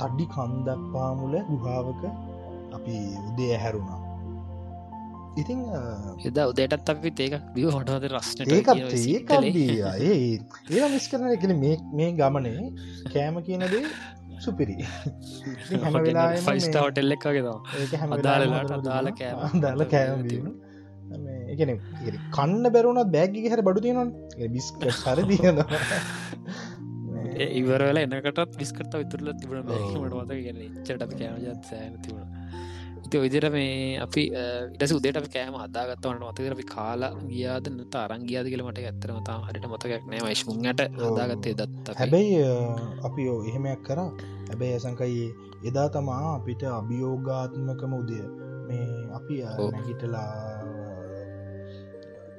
තඩ්ඩි කන්දක් පාමුල ගුහාවක අපි උදේ ඇහැරුණා. ඉතින් අ, එදා උදේටත් අපි ඒක රස්නට ඒකත් ඒකදී ඒ මිස් කරන එකන මේ මේ ගමනේ කෑම කියනදේ සුපිරි. මේ- ෆයිස්ටවටෙල්ල එකගේ අදාළ හොඳට කෑම. අදාළ කෑම. එකන කන්න බැරුණත් බෑගි හැර බඩු තියෙනවන්. බිස්ක සර තියනවා ඉවරල එන්නකටත් විස්කට විතුරල තිබුණ ඔව්. බැමට මත කියන චට අපි කෑමජත් සෑන තිබුණ. ඉති විදිර මේ අපි ඉටස උදේට අපි කෑම හදාගත්තවන්න මතකර අපි කාලා ගියාද නත අරං ගියාද කියලමට ඇත්තරම තා හරිට මතකක් නෑ. වශ්මුන්ට හදාගත්තේ දත්. හැබැයි අපි ඕ එහෙමයක් කර. හැබැයි ඇසංකයි එදා තමා අපිට අභියෝගාත්මකම උදය. මේ අපි. නැගිටලා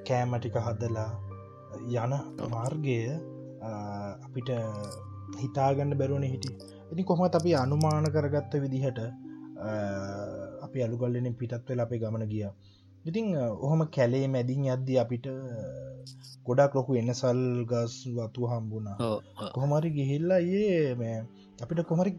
කෑමටික හදලා යන මාර්ගය අපිට හිතාගන්න බැරුවන හිටි. ඉති කොහොමත් අපි අනුමාන කරගත්ත විදිහට අපි අලුගල්ලෙන පිටත් වෙලා අපේ ගමන ගිය. ඉතිං ඔහොම කැලේ මැදින් යද්දී අපිට ගොඩක් ලොකු එන්නසල් ගස් වතු හම්බුණා. කොහොමරි ගිහිල්ලා ඒ අපිට කොමරි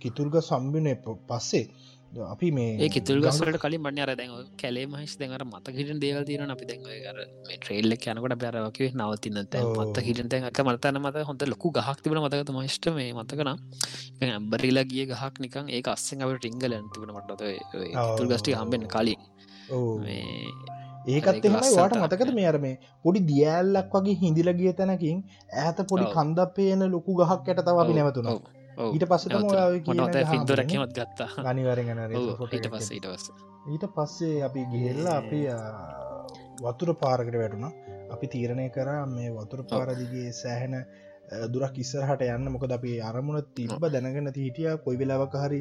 කිතුර්ග සම්බින පස්සේ අපි මේ ඒ කිතුල් ගස්වලට කලින් බන්න අර දැන් කැලේ මහිස් දැන්ර මත හිට දේවල් තිරන අපි දැන් කර මේ ට්‍රේල්ල යනකට බැරවක නවතින්න තැන් ඔව්. මත හිට තැන් එක මතන මත හොඳ ලොකු ගහක් තිබන මතකත මහිෂ්ට මේ මතකන ඇම්බරිලා ගිය ගහක් නිකන් ඒ අස්සෙන් අපට ටිංගල ඇතිබන මටත තුල් ගස්ටි හම්බෙන් කලින්. ඒකත් ඒක එහෙමයි. වාට ලස්සනට මතකද මේ අර මේ පොඩි දියල්ලක් වගේ හිඳිල ගිය තැනකින් ඇත පොඩි ඔව්. කන්ද පේන ලොකු ගහක් ඇට තව අපි නැවතුන ඊට පස්සට මට පින්දර කැමත් ගත්තා? ඔව්, ඊට පස්ස ඊට පස්ස. ඊට පස්සේ අපි ගිහෙල්ලා අපි වතුර පාරකට වැටුණ. අපි තීරණය කරා මේ වතුර පාරදිගේ සෑහෙන දුරක් ඉස්සරහට යන්න. මොකද අපි අරමුණ තිබ්බ දැනගෙන හිටිය කොයි වෙලාවක හරි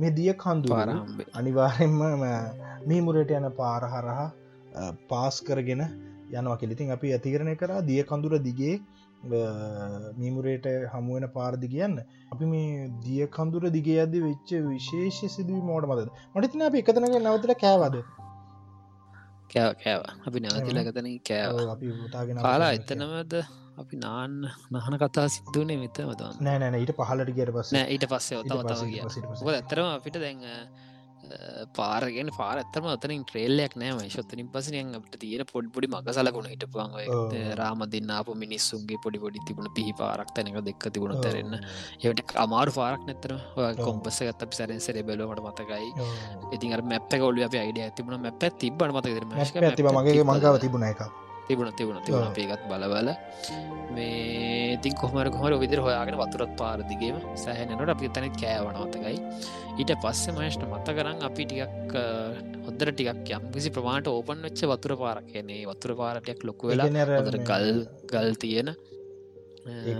මේ දිය කන්දු පාරහම්බේ අනිවාරෙන්ම මේ මුරට යන පාරහරහා පාස් කරගෙන යනවා කෙලිතින් අපි ඇතිකරණය කරා දිය කඳුර දිගේ මීමුරේට හමුවෙන පාරදි කියන්න. අපි මේ දිය කඳුර දිගේ අද වෙච්ච විශේෂ සිදුව මෝඩ මද මටතින අප එකතනක නවතල කෑවද? කෑව කෑව. අපි නැවතිල ගතන කෑව. කාලා එතනමද අපි නාන්න නහන කතා සිද්ධුවනේ මෙත මතන්න නෑ නෑන ඊට පහලට කියට පස්ස. ඊට පස්සේ. ඇතරම අපිට දැන් පාරගෙන පාර ඇත්තම අතනින් ට්‍රේල්ලයක් නෑ ශොත්තනින් පසනයෙන් අපට තියෙන පොඩි පොඩි මග සලකුණ හිටපුුවන් ඔව්. රාම දෙන්න අප මිනිස්සුන්ගේ පොඩි පොඩි තිබුණ පිහි පාරක් තැනක දෙක්ක තිබුණ තරන්න ඒට අමාරු පාරක් නැතර කොම්පස ගත් අපි සැරෙන් සෙර බැලුවට මතකයි. ඉතින් මැප කොල අප අයිඩ ඇතිබුණ මැප තිබ්බට මතක මගේ මංගාව තිබුණ එක තිබුණ තිබුණ තිබුණ. ඔව්. අපේකත් බලවල මේ ඉතින් කොහමර කොහර විදිර හොයාගෙන වතුරත් පාරදිගේම සෑහනට අපි තැනත් කෑවනවතකයි ඊට පස්සේ මහෂ්ට මත කරන්න අපි ටිකක් හොදර ටිකක් යම් කිසි ප්‍රමාණට ඕපන් වෙච්ච වතුර පාරක්. කියන්නේ වතුර පාරටයක් ලොකු වෙලා ගල් ගල් තියෙන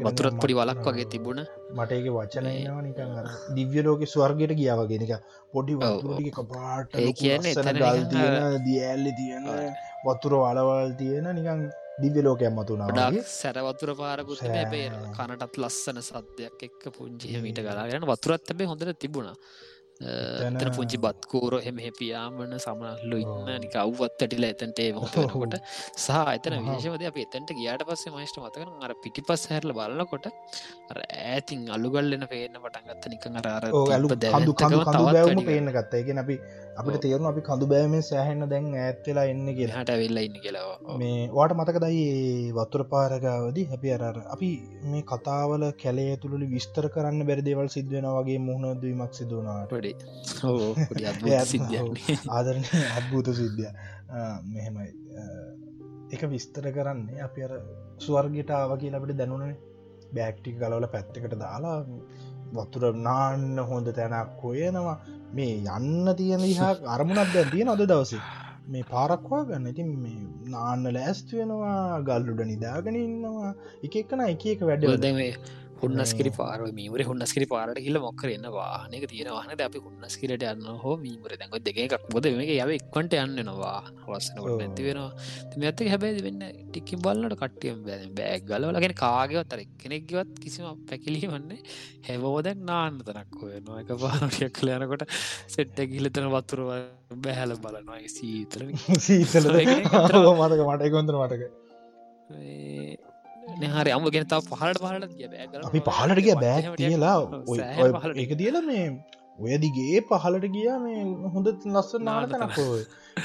වතුරත් පොඩි වලක් වගේ තිබුණ. මටඒක වචනයනවා නිකන් අර දිව්‍යලෝක ස්වර්ගයට ගියාවගෙනක පොඩි ඔව්, ඔව්. වතුරටික පාට ඒ කියන්නේ ගල් තියෙන දියඇල්ලි තියෙන. වතුර වලවල් තියෙන නිකන් දිව්‍ය ලෝකයක් මතුනාගේ සැරවතුර පාරකුත් හැබේ කනටත් ලස්සන සද්‍යයක් එක්ක පුංචිහමීට කලාගෙන වතුරත් ඇබේ හොඳට තිබුණා තන පුංචි බත්කූර හෙම පියාමන සමනල්ලු ඉන්න නික අව්වත් ඇටිලා එතැන්ට ඒ මොතකොට සහ එතන විශෂවද අප එතැන්ට ගියාට පස්සේ මයිස්ට මතකන අර පිටි පස් හැරල බලකොට ඇතින් අලුගල්ලන පේන පටන්ගත්ත නිකං අර කඳු කඳු පේන ගත්ත. එක අපි අපට තේරුණ අපි කඳු බෑමෙන් සෑහෙන්න දැන් ඇත්වෙලා එන්න කිය හට වෙල්ල ඉන්න කියලා මේ වාට මතකදයි වතුර පාරගාවදී හැපි අරර අපි මේ කතාවල කැලේ තුළි විස්තර කරන්න බැරිදේවල් සිද්ධවෙන වගේ මුහුණ දීමක් සිදුවනාට ආදරන අත්භූත සිද්ධිය මෙහෙමයි. එක විස්තර කරන්නේ අපි අර ස්වර්ගට ආව කියලා අපට දැනුනේ බෑක්ටික් ගලවල පැත්තකට දාලා වතුර නාන්න හොඳ තැනක් කොයනවා මේ යන්න තියෙන හා අරමුණක් දැ තියෙන අද දවසේ. මේ පාරක්වා ගන්න ඉතින් මේ නාන්න ලෑස්තු වෙනවා ගල්ලුඩ නිදාගෙන ඉන්නවා. එක එකන එක එක වැඩ දැේ හුන්නස්කිරි පාර මීවර හුන්නස්කිරි පාරට කියල මොක්කරන්න වාහනක තියෙනවාහන ද අපි හුන්නස්කිරට යන්න හෝ මීමර දැක දෙකක් බොද මේ යාව එක්වට යන්නනවා වස්සනකට නැති වෙනවා. තිම ඇත හැබැයි වෙන්න? ටික්කි බල්ලට කට්ටියම් බෑ. බෑක් ගලවලගෙන කාගවත් අර කෙනෙක්ගවත් කිසිම පැකිලි වන්නේ හැවෝදැක් නාන්න තනක් වෙනවා එක පාරටියක් කලයනකොට සෙට්ට ගිලතන වතුරුව බැහැල බලනවා. සීතර සීතල මතක මට කොන්තර මටක හරි අම ගෙන තාව පහලට පහලට බෑ. අපි පහලට ගිය බෑ කියලා. ඒක දියල මේ ඔය දිගේ පහලට ගිය මේ හොඳ ලස්ස නාලතනක්කෝ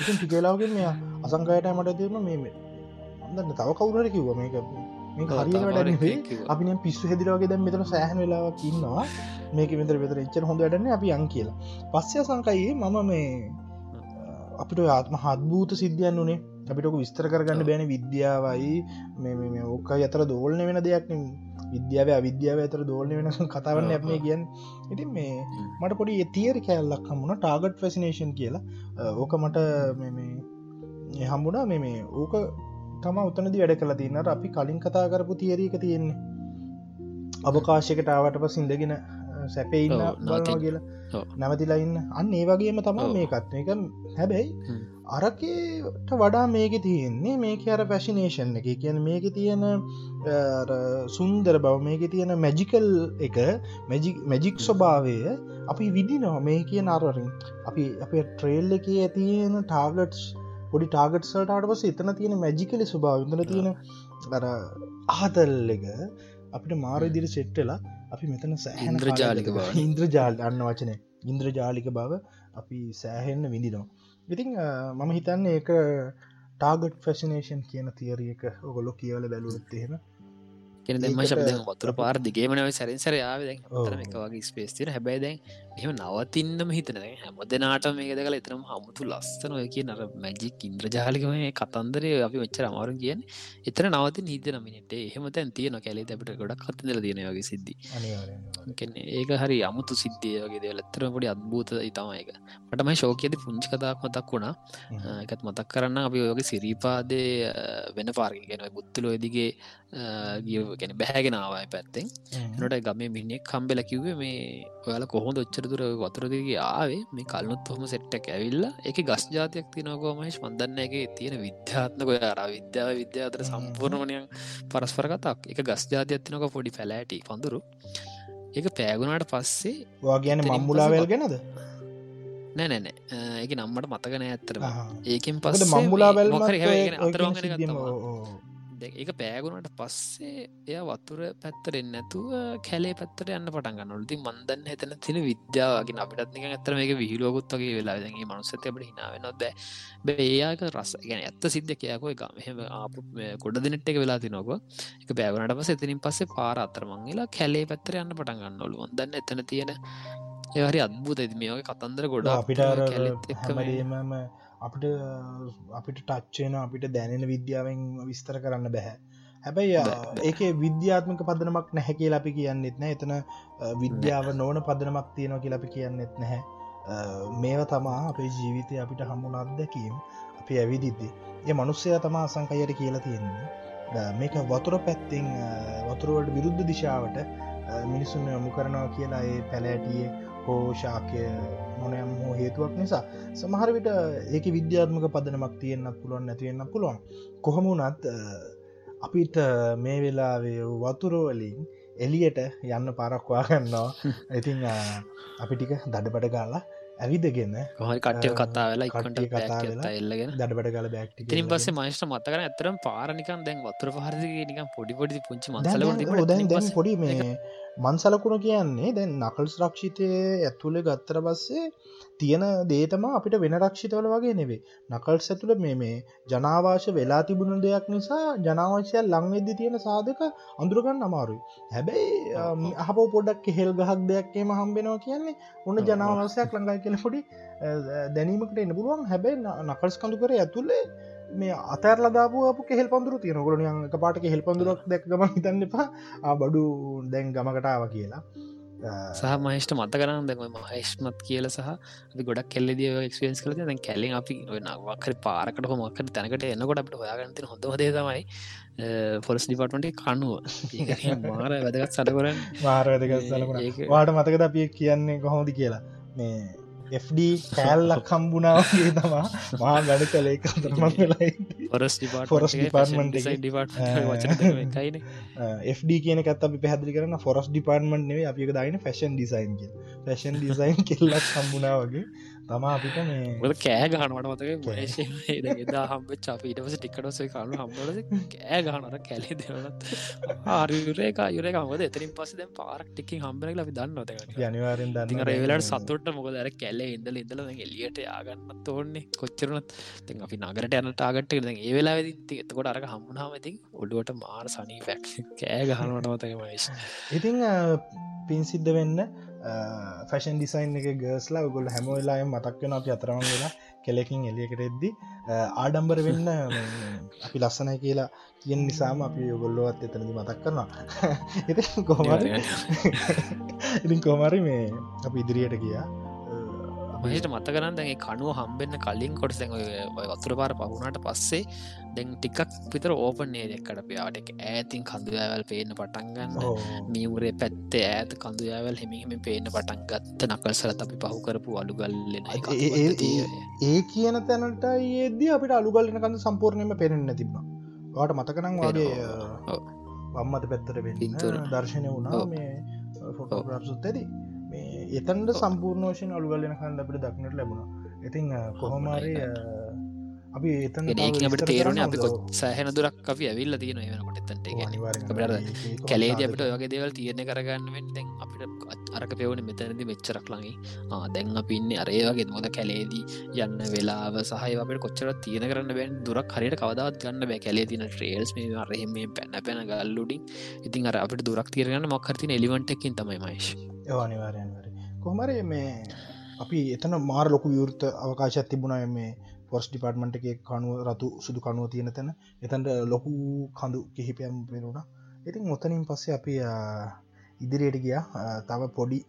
ඉතින් ටිකේලාවගෙන් මෙය අසංකායට මට තිරම මේ අදන්න තව කවුරට කිව්ව මේක. මේ හරි වැඩ අපි පිස්සු හෙදිරවගේ දැම් මෙතන සෑහන වෙලාවක් ඉන්නවා. මේක මෙතර වෙතර එච්චර හොඳ වැඩන්න අපි අන් කියලා. පස්සය සංකයේ මම මේ අපිට ආත්ම හත්භූත සිද්ධියන් වනේ අපිටක විස්තර කරගන්න බෑන විද්‍යාවයි. මේ ඕක අතර දෝලන වෙන දෙයක් විද්‍යාව විද්‍යාව අතර දෝලන වෙනස කතාවන්න ඇත්මේ කියන් ඉතින් මේ මට පොඩි තිේරි කෑල්ලක් හමුණ ටාගට් ෆැසිනේෂන් කියලා. ඕක මට හම්බුණා. මේ ඕක තම උතනදි වැඩ කලා තින්නට අපි කලින් කතා කරපු තිේරීක තියෙන්නේ. අවකාශයකට ආවට පස් ඉඳගෙන සැපෙඉන්න බලනවා කියලා. නැවතිලා ඉන්න. අන්න ඒ වගේම තමා මේකත්. එක හැබැයි අරකට වඩා මේක තියෙන්නේ මේක අර පැශිනේෂන් එක. කියන මේක තියෙන සුන්දර බව මේක තියෙන මැජිකල් එක මැජික් ස්වභාවය අපි විදිනවා මේ කිය අරරින් අපි අප ට්‍රේල් එක ඇතියෙන ටාගටස් පොඩි ටාගට සල්ටාට පස එතන තියෙන මැජිකලි ස්වභාව ඉදන තියෙන අර ආතල් එක අපිට මාර ඉදිරි සෙට්ටලා අපි මෙතන සෑහන්ද්‍රජාලික බව. ඉන්ද්‍රජාල් අන්න වචනය ඉන්ද්‍රජාලික බව අපි සෑහෙන්න විඳිනවා. ඉතිං මම හිතන්න ඒක ටාගට් ෆැසිනේෂන් කියන තියරියක ඔගොලො කියවල බැලුවත් එහෙම. කෙන දෙම ශබද වතුර පාර දිගේමනව සැරින් සර යාව දැන් එක වගේ ස්පේස්තින හැබැයි එහම නවතින්නම හිතන. හැම දෙනාට මේක කල එතරම් හමුතු ලස්සන ඔය කිය නර මැජික් ඉන්ද්‍රජාලිකම කතන්දරය අපි වෙච්චර අමාරු කියෙන් එතර නවතින් හිතන මිනිට එහෙම තැන් තියන කැලේ ඇපට ගොඩක් කතදල තියෙනවගේ සිද්ධි. ඒක හරි අමුතු සිද්ධිය වගේ දෙවලත්තර පොඩි අත්භූත ඉතමයක මටමයි ශෝකයද පුංචි කතාක් මතක් වුණා. එකත් මතක් කරන්න අපි ඔයගේ සිරීපාදය වෙන පාර්ග ගැන බුත්තලෝදිගේ ගැන බැහැගෙනාවයි පැත්තෙන්. නොට ගම මිනිෙක් කම්බෙල කිව්වේ මේ ඔයාල කොහොඳ ඔච්චරදුර වතුරදගේ ආවේ. මේ කල්නුත් හොම සෙට්ටක් ඇවිල්ල. එක ගස් ජාතියක් තිනකෝමහش මන්දන්න එක තියෙන විද්‍යාත්නක අර විද්‍යාව විද්‍යාතර සම්පූර්ණමනයන් පරස්පර කතාක් එක ගස් ජාතියත්තිනක පොඩි පැලෑටි පඳුරු. එක පෑගුණාට පස්සේ වා කියන මම්මුලාවල් ගැනද? නෑනෑ ඒක නම්මට මතකන ඇත්තර ඒකෙන් පස මම්මුලාවල් ඒක පෑගුණට පස්සේ එය වතුර පැත්තරෙන් නැතුව කැලේ පැත්තර යන්න පටන් නොලති මන්දන්න එතන තින විද්‍යාවගේ අපිටත් නික ඇතර මේක විහිලෝගොත් වගේ වෙලාගේ මනුස්සත අපට හිනාවෙනොද බේයාක රස. ගැන ඇත්ත සිද්ධ කියයකෝ එක මෙහම කොඩ දිනට් එක වෙලා තිනොක එක බෑගුණට පස එතනින් පස්සේ පාර අතරමංගලා කැලේ පැත්තර යන්න පටන් ගන්නලු ොදන්න එතන තියෙන ඒහරි අත්භූත ඇති මේගේ කතන්දර ගොඩ අපිට එක්කම අපිට අපිට ටච්චයන අපිට දැනෙන විද්‍යාවෙන් විස්තර කරන්න බැහැ හැබැයි ඒක විද්‍යාත්මක පදනමක් නැහැ කියලා අපි කියන්නෙත් නෑ. එතන විද්‍යාව නොවන පදනමක් තියෙනවා කියලා අපි කියන්නෙත් නැහැ. මේව තමා අපේ ජීවිතය අපිට හම්මුණ අත්දැකීම් අපි ඇවිදිද්දි. ඒ මනුස්සය තමා අසංකයට කියලා තියෙන්නේ. මේක වතුර පැත්තිං වතුරුවට විරුද්ධ දිශාවට මිනිසුන් යොමු කරනවා කියලා ඒ පැලෑටියේ හෝ ශාකය මොනයම් හෝ හේතුවක් නිසා සමහර විට ඒක විද්‍යාත්මක පදනමක් තියෙන්න්නත් පුළුවන් නැතිවෙන්න පුළුවන්. කොහොම වනත් අපිට මේ වෙලාවේ වතුරෝවලින් එලියට යන්න පරක්වා ගන්නවා. ඉතින් අපි ටික දඩබට ගාලා ඇවිදගෙන කොහරි කට්ටය කතා වෙලා ඉකට කතා එල්ලගෙන දඩබට ගල බැක්ටි තිරින් පස්සේ මයිස්ට මත්තකන ඇතරම් පාරනිකන් දැන් වතුර පහරදි නිකම් පොඩි පොඩි පුංචි දැන් පොඩි මේ මන්සලකුණ කියන්නේ දැන් නකල්ස් රක්ෂිතය ඇතුළ ගත්තර බස්සේ තියෙන දේතම අපිට වෙන රක්ෂිතවල වගේ නෙවේ නකල්ස් ඇතුළ මේ මේ ජනාවාශ වෙලා තිබුණු දෙයක් නිසා ජනාවශය ලංවෙද්දි තියෙන සාධක අඳුරගන්න අමාරුයි. හැබැයි අහප පොඩක් හෙල් ගහක් දෙයක්කේම හම්බෙනවා කියන්නේ ඔන්න ජනාවාසයක් ලඟයි කියල පොඩි දැනීමකට එන්න පුළුවන්. හැබැයි නකල්ස් කඳු කර ඇතුළේ මේ අතරල දාපුපු කෙහෙල් පඳුරු තියෙන ගොලනියන් එක පාටක හෙල් පඳුරක් දැක්ගම හිතන්න එපා. බඩු දැන් ගමකටාව කියලා. සහ මහිෂ්ට මත කරන්න දැම මහේශ්මත් කියල සහ ගොඩක් කෙල්ලෙදිය ක්ස්පියන්ස් කල දැන් කැලෙන් අපි නවක්කර පාරකට හොමක්කට තැනකට එන්නකොට අපට හොයාගන්නති හොඳ හොදේ තමයි ෆොරස් ඩිපර්ට්මට කනුව මාර වැදගත් සටකරන්න මාර වැදගත් වාට මතකද අපිය කියන්නේ කොහොමදි කියලා? මේ FD කෑල්ලක් කම්බුණාවගේ තමා. මා ගඩ කලේ කතරමක් වෙලයි ොරස් ෆොරස් ඩිපාර්ට් FD කියන කත් අපි පැහදිලි කරන ෆොරස් ඩිපාර්ටමන්ට් නේ අපික දයින ෆැෂන් ඩිසයින් ෆැෂන් ඩිසයින් කෙල්ලක් කම්බුණා වගේ තමා අපිට මේ කෑ ගහනවට මතක එදා හම්බ චපීටවස ටිකටස කලු හම්බල කෑ ගහනට කැලේ දෙවනත් ආරයුරේක යුරේ හමද එතරින් පස දැ පාරක් ටිකින් හම්බරක් ලි දන්න ජනිවාරෙන් දන්න රේලට සතුට මොකද? ඇර කැලේ ඉඳල ඉඳල එලියට යාගන්නත් ඕන්නේ කොච්චරනත් ති අපි නගරට යනට ආගට ඒ වෙලා වෙදි එතකොට අරක හම්මුණාමති ඔඩුවට මාර සනී ෆැක් කෑ ගහනවට මතක මයිස් ඉතිං පින්සිද්ධ වෙන්න ෆැෂන් ඩිසයින් එක ගර්ස්ලා ගොල් හැමවෙලාම මතක්වෙන අපි අතරම වෙලා කෙලෙකින් එලියකට එද්දි ආඩම්බර වෙන්න අපි ලස්සනයි කියලා කියෙන් නිසාම අපි යොගොල්ලොවත් එතනදි මතක් කරනවා. එ කොහමර ඉතින් කොමරි මේ අපි ඉදිරියට ගියා මහිට මත කරන්න දැගේ කනුව හම්බෙන්න්න කලින් කොටස වතුර පාර පහුණට පස්සේ දැන් ටිකක් පිතර ඕපන් ඒදෙක්කට පයාට ඇතින් කඳුයාවල් පේන පටන්ගන්න මියවරේ පැත්තේ ඇත කඳුයාවල් හෙමිහිම පේන පටන් ගත්ත නකල් සලත් අපි පහු කරපු අලුගල්ලෙන ඒ කියන තැනට ඒදී අපිට අලුගල්ලන කඳ සම්පූර්ණයම පෙනෙන්න තිබුණ. වාට මතකනම් වගේ වම්මත පැත්තර පින්තුර. දර්ශනය වුණා මේ ෆොටෝග්‍රප්සුත් ඇදී එතන්ට සම්පූර්ණෝෂයෙන් අලුගල්ලෙන කන්ද අපිට දක්නට ලැබුණා. ඉතිං කොහොමාරය අපි එතන් ඒකට තේරුණ අපි සෑහෙන දුරක් අපි ඇවිල්ල තියෙන වෙනකොට එතන්ට කැලේද අපිට වගේ දේවල් තියන කරගන්න දැන් අපිට අරක පෙවුණ මෙතැනදි මෙච්චරක් ලඟි දැන් අපින්න අරේවගේ මොද කැලේදී යන්න වෙලාව සහය අපට කොච්චර තියෙන කරන්න බැන් දුරක් හරියට කවදත් ගන්න බෑ. කැලේ තින ට්‍රේල්ස් මේ අරහෙම පැන්න පැන ගල්ලුඩින් ඉතින් අර අපට දුරක් තිරගන්න මොක්කරතින එලිවන්ටකින් තමයි මයිශ් අනිවාරයන්වර කොහමර මේ අපි එතන මාර ලොකු විවෘත අවකාශත් තිබුණය මේ පොස් ඩිපාර්ට්මට එක කනුව රතු සුදු කනුව තියෙන තැන. එතන්ට ලොකු කඳු කිහිපයම් පෙරුණ ඉතින් මොතනින් පස්සේ අපි ඉදිරියට ගිය. තව පොඩි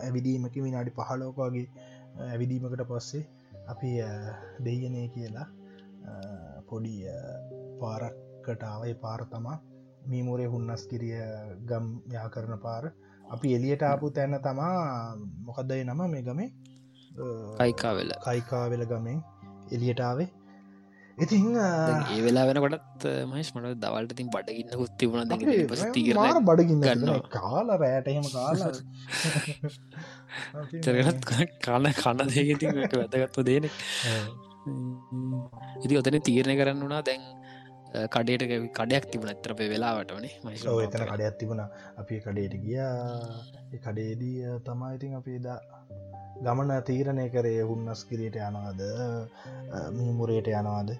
ඇවිදීමක විනාඩි පහලෝකගේ ඇවිදීමකට පස්සේ අපි දෙයනේ කියලා පොඩි පාරක්කටාවයි පාර තමා මීමුරේ හුන්නස් කිරිය ගම් යා කරන පාර. අපි එලියට ආපු තැන්න තමා මොකක්දයි නම මේ ගමේ? කයිකා වෙලා කයිකා වෙල ගමෙන් එලියටාවේ ඉතින් ඒ වෙලා වෙනකොටත් මහස් මට දවල්ට තින් බඩගන්න හුත්තිබුණ තීර බඩගන්න ගන්න කාල රෑටහෙම කාල. චරත් කාල කන්න දේගති වැදගත්ව දේනෙ ඉති ඔතන තීරණය කරන්න වුණා දැන් කඩේට කඩයක් තිබුණ ඇතර පේ වෙලාවට වනේ. මයි එතන කඩයක් තිබුණ. අපි කඩේට ගියා. කඩේදී තමා ඉතින් අපි දා ගමන තීරණය කරේ හුන්නස් කිරයට යනවාද? මීමුරයට යනවාද?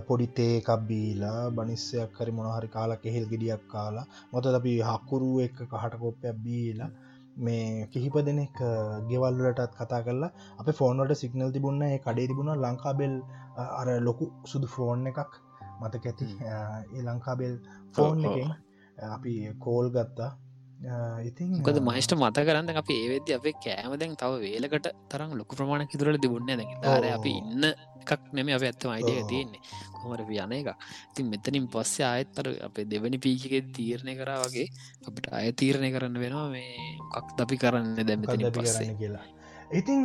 පොඩිතේ කබ්බීලා බනිස්සයක් හරි මොනහරි කාලා කෙහෙල් ගෙඩියක් කාලා මොත අපි හක්කුරුව එක කහට කොප්පයක් බීලා මේ කිහිප දෙනෙක් ගෙවල්ලටත් කතා කරලා අප ෆෝනට සිගනල් තිබුන්න කඩේ තිබුණ ලංකාබෙල් අර ලොකු සුදු ෆෝන් එකක් මතක ඇති. ඒ ලංකාබෙල් ෆෝන් එකෙන් අපි කෝල් ගත්තා. ඉතින් ගොද මහිෂ්ට මත කරන්න අපි ඒවෙද අපේ කෑම දැන් තව වේලකට තරම් ලොකු ප්‍රමාණ කිතුරට තිබුන්න දැ දාර අපි ඉන්න එකක් නෙම අප ඇත්තම අයිඩිය තියෙන්නේ. කොමට යන එක ඉතින් මෙතනින් පස්සේ ආයත්තර අපේ දෙවැනි පීකික තීරණය කරා වගේ අපිට අය තීරණය කරන්න වෙනවා මේ කක් දපි කරන්න දැමතනි පස්සේ. කියලා. ඉතිං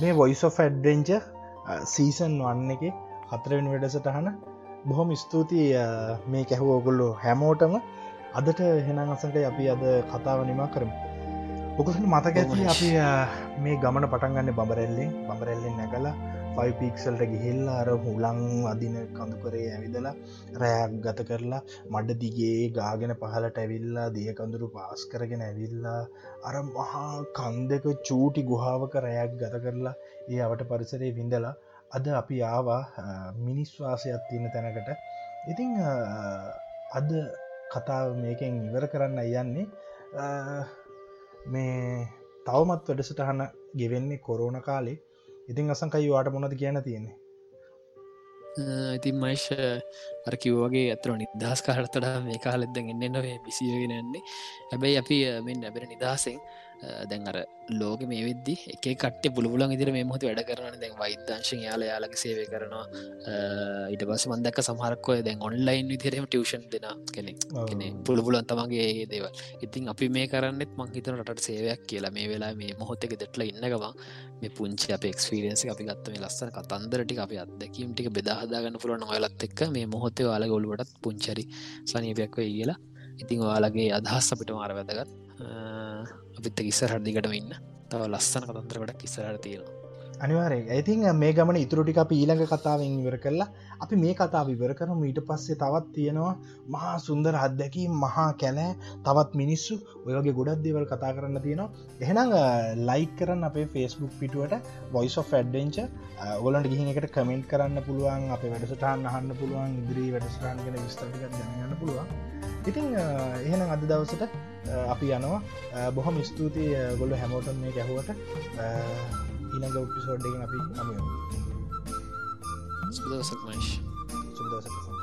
මේ වොයිස් of ඇඩ්ඩෙන්ච සීසන් වන්න එක හතරෙන් වැඩසටහන බොහොම ස්තුතියි මේ කැහුව ඔගොල්ලු හැමෝටම. අදට හෙනම් අසට අපි අද කතාව නිමා කරමු. ඔකුසට මතක ඇති අපි මේ ගමන පටන්ගන්න බඹරැල්ලෙන්. බඹරැල්ලෙන් නැකලා ෆයිපික්සල්ට ගිහිල්ලා අර හුලං අදින කඳුකරේ ඇවිදලා රෑක් ගත කරලා මඩ දිගේ ගාගෙන පහලට ඇවිල්ලා දිය කඳුරු පාස් කරගෙන ඇවිල්ලා අර මහා කන්දක චූටි ගුහාාවක රෑයක් ගත කරලා ඒ අවට පරිසරේ විඳලා අද අපි ආවා මිනිස්වාසයක් තියෙන තැනකට. ඉතිං අද කතාව මේකෙන් ඉවර කරන්න යන්නේ. මේ තවමත් වැඩසටහන ගෙවෙන්නේ කොරෝණ කාලේ. ඉතින් අසංකයි වාට මොනද කියන තියෙන්නේ? ඉතින් මයිශ අර කිව්වගේ ඇතර නිදහස් කාලතඩා මේ කාලෙද එන්න නොවේ බිසියගෙනන්නේ හැබැයි අපි මෙ ඇබෙන නිදහසෙන් දැන් අර ලෝක මේ වෙද්දි එක කට පුලුලන් ඉදිර මේ මොහොත වැඩ කරන දැන් වෛදංශ යාල යාලක සේවය කරනවා. ඊට පස මන්දක් සමහරක්කොය දැන් ඔන්ලයින් විදිරම ටියෂන් දෙෙන කෙනෙ කෙනෙ පුළපුලන් තමන්ගේ දේව ඉතින් අපි මේ කරන්නෙත් මංහිතන රට සේවයක් කියලා. මේ වෙලා මේ මොහොතක දෙටල ඉන්නගවා මේ පුංචි අප එක්ස්පිරියන්ස අපි ගත්තම ලස්සන කතන්දරටි අපි අදැකීම් ටික බෙදාහදාගන්න පුළන ඔයලත් එක්ක මේ මොහොතේ වාල ගොල්ුවටත් පුංචරි සනීපයක් වේ කියලා. ඉතිං ඔයාලගේ අදහස් අපිට මාර වැදගත් අපිත් ඉස්සරහට දිගටම ඉන්න. තව ලස්සන කතන්ත්‍ර ගොඩක් ඉස්සරට තියෙනවා. අනිවාරය ඇතින් මේ ගමන ඉතුරටික අපි ඊළඟ කතාවෙන් ඉවර කරලා අපි මේ කතා විවර කරම. ඊට පස්සේ තවත් තියෙනවා මහා සුන්දර අත්දැකී මහා කැලෑ තවත් මිනිස්සු. ඔයගේ ගොඩක් දෙවල් කතා කරන්න තියෙනවා. එහෙනම් ලයික් කරන්න අපේ ෆෙස්බුක් පිටුවට වොයිස් of ඩ්ඩෙන්ච ඔලන්ට ගිහින් එකට කමෙන්ට් කරන්න පුළුවන් අප වැඩසටහන් අහන්න පුළුවන් ඉදිරී වැඩසටාන් ගෙන විස්තටික දැනගන්න පුළුවන්. ඉතින් එහෙනම් අද දවසට අපි යනවා. බොහොම ස්තුතියි ගොල්ල හැමෝටන් මේ ගැහුවට ඊළඟ උපිසෝඩ්ඩෙන් අපි අමයමු සුදවසක් මයිශ් සුදවසක දොලෙන්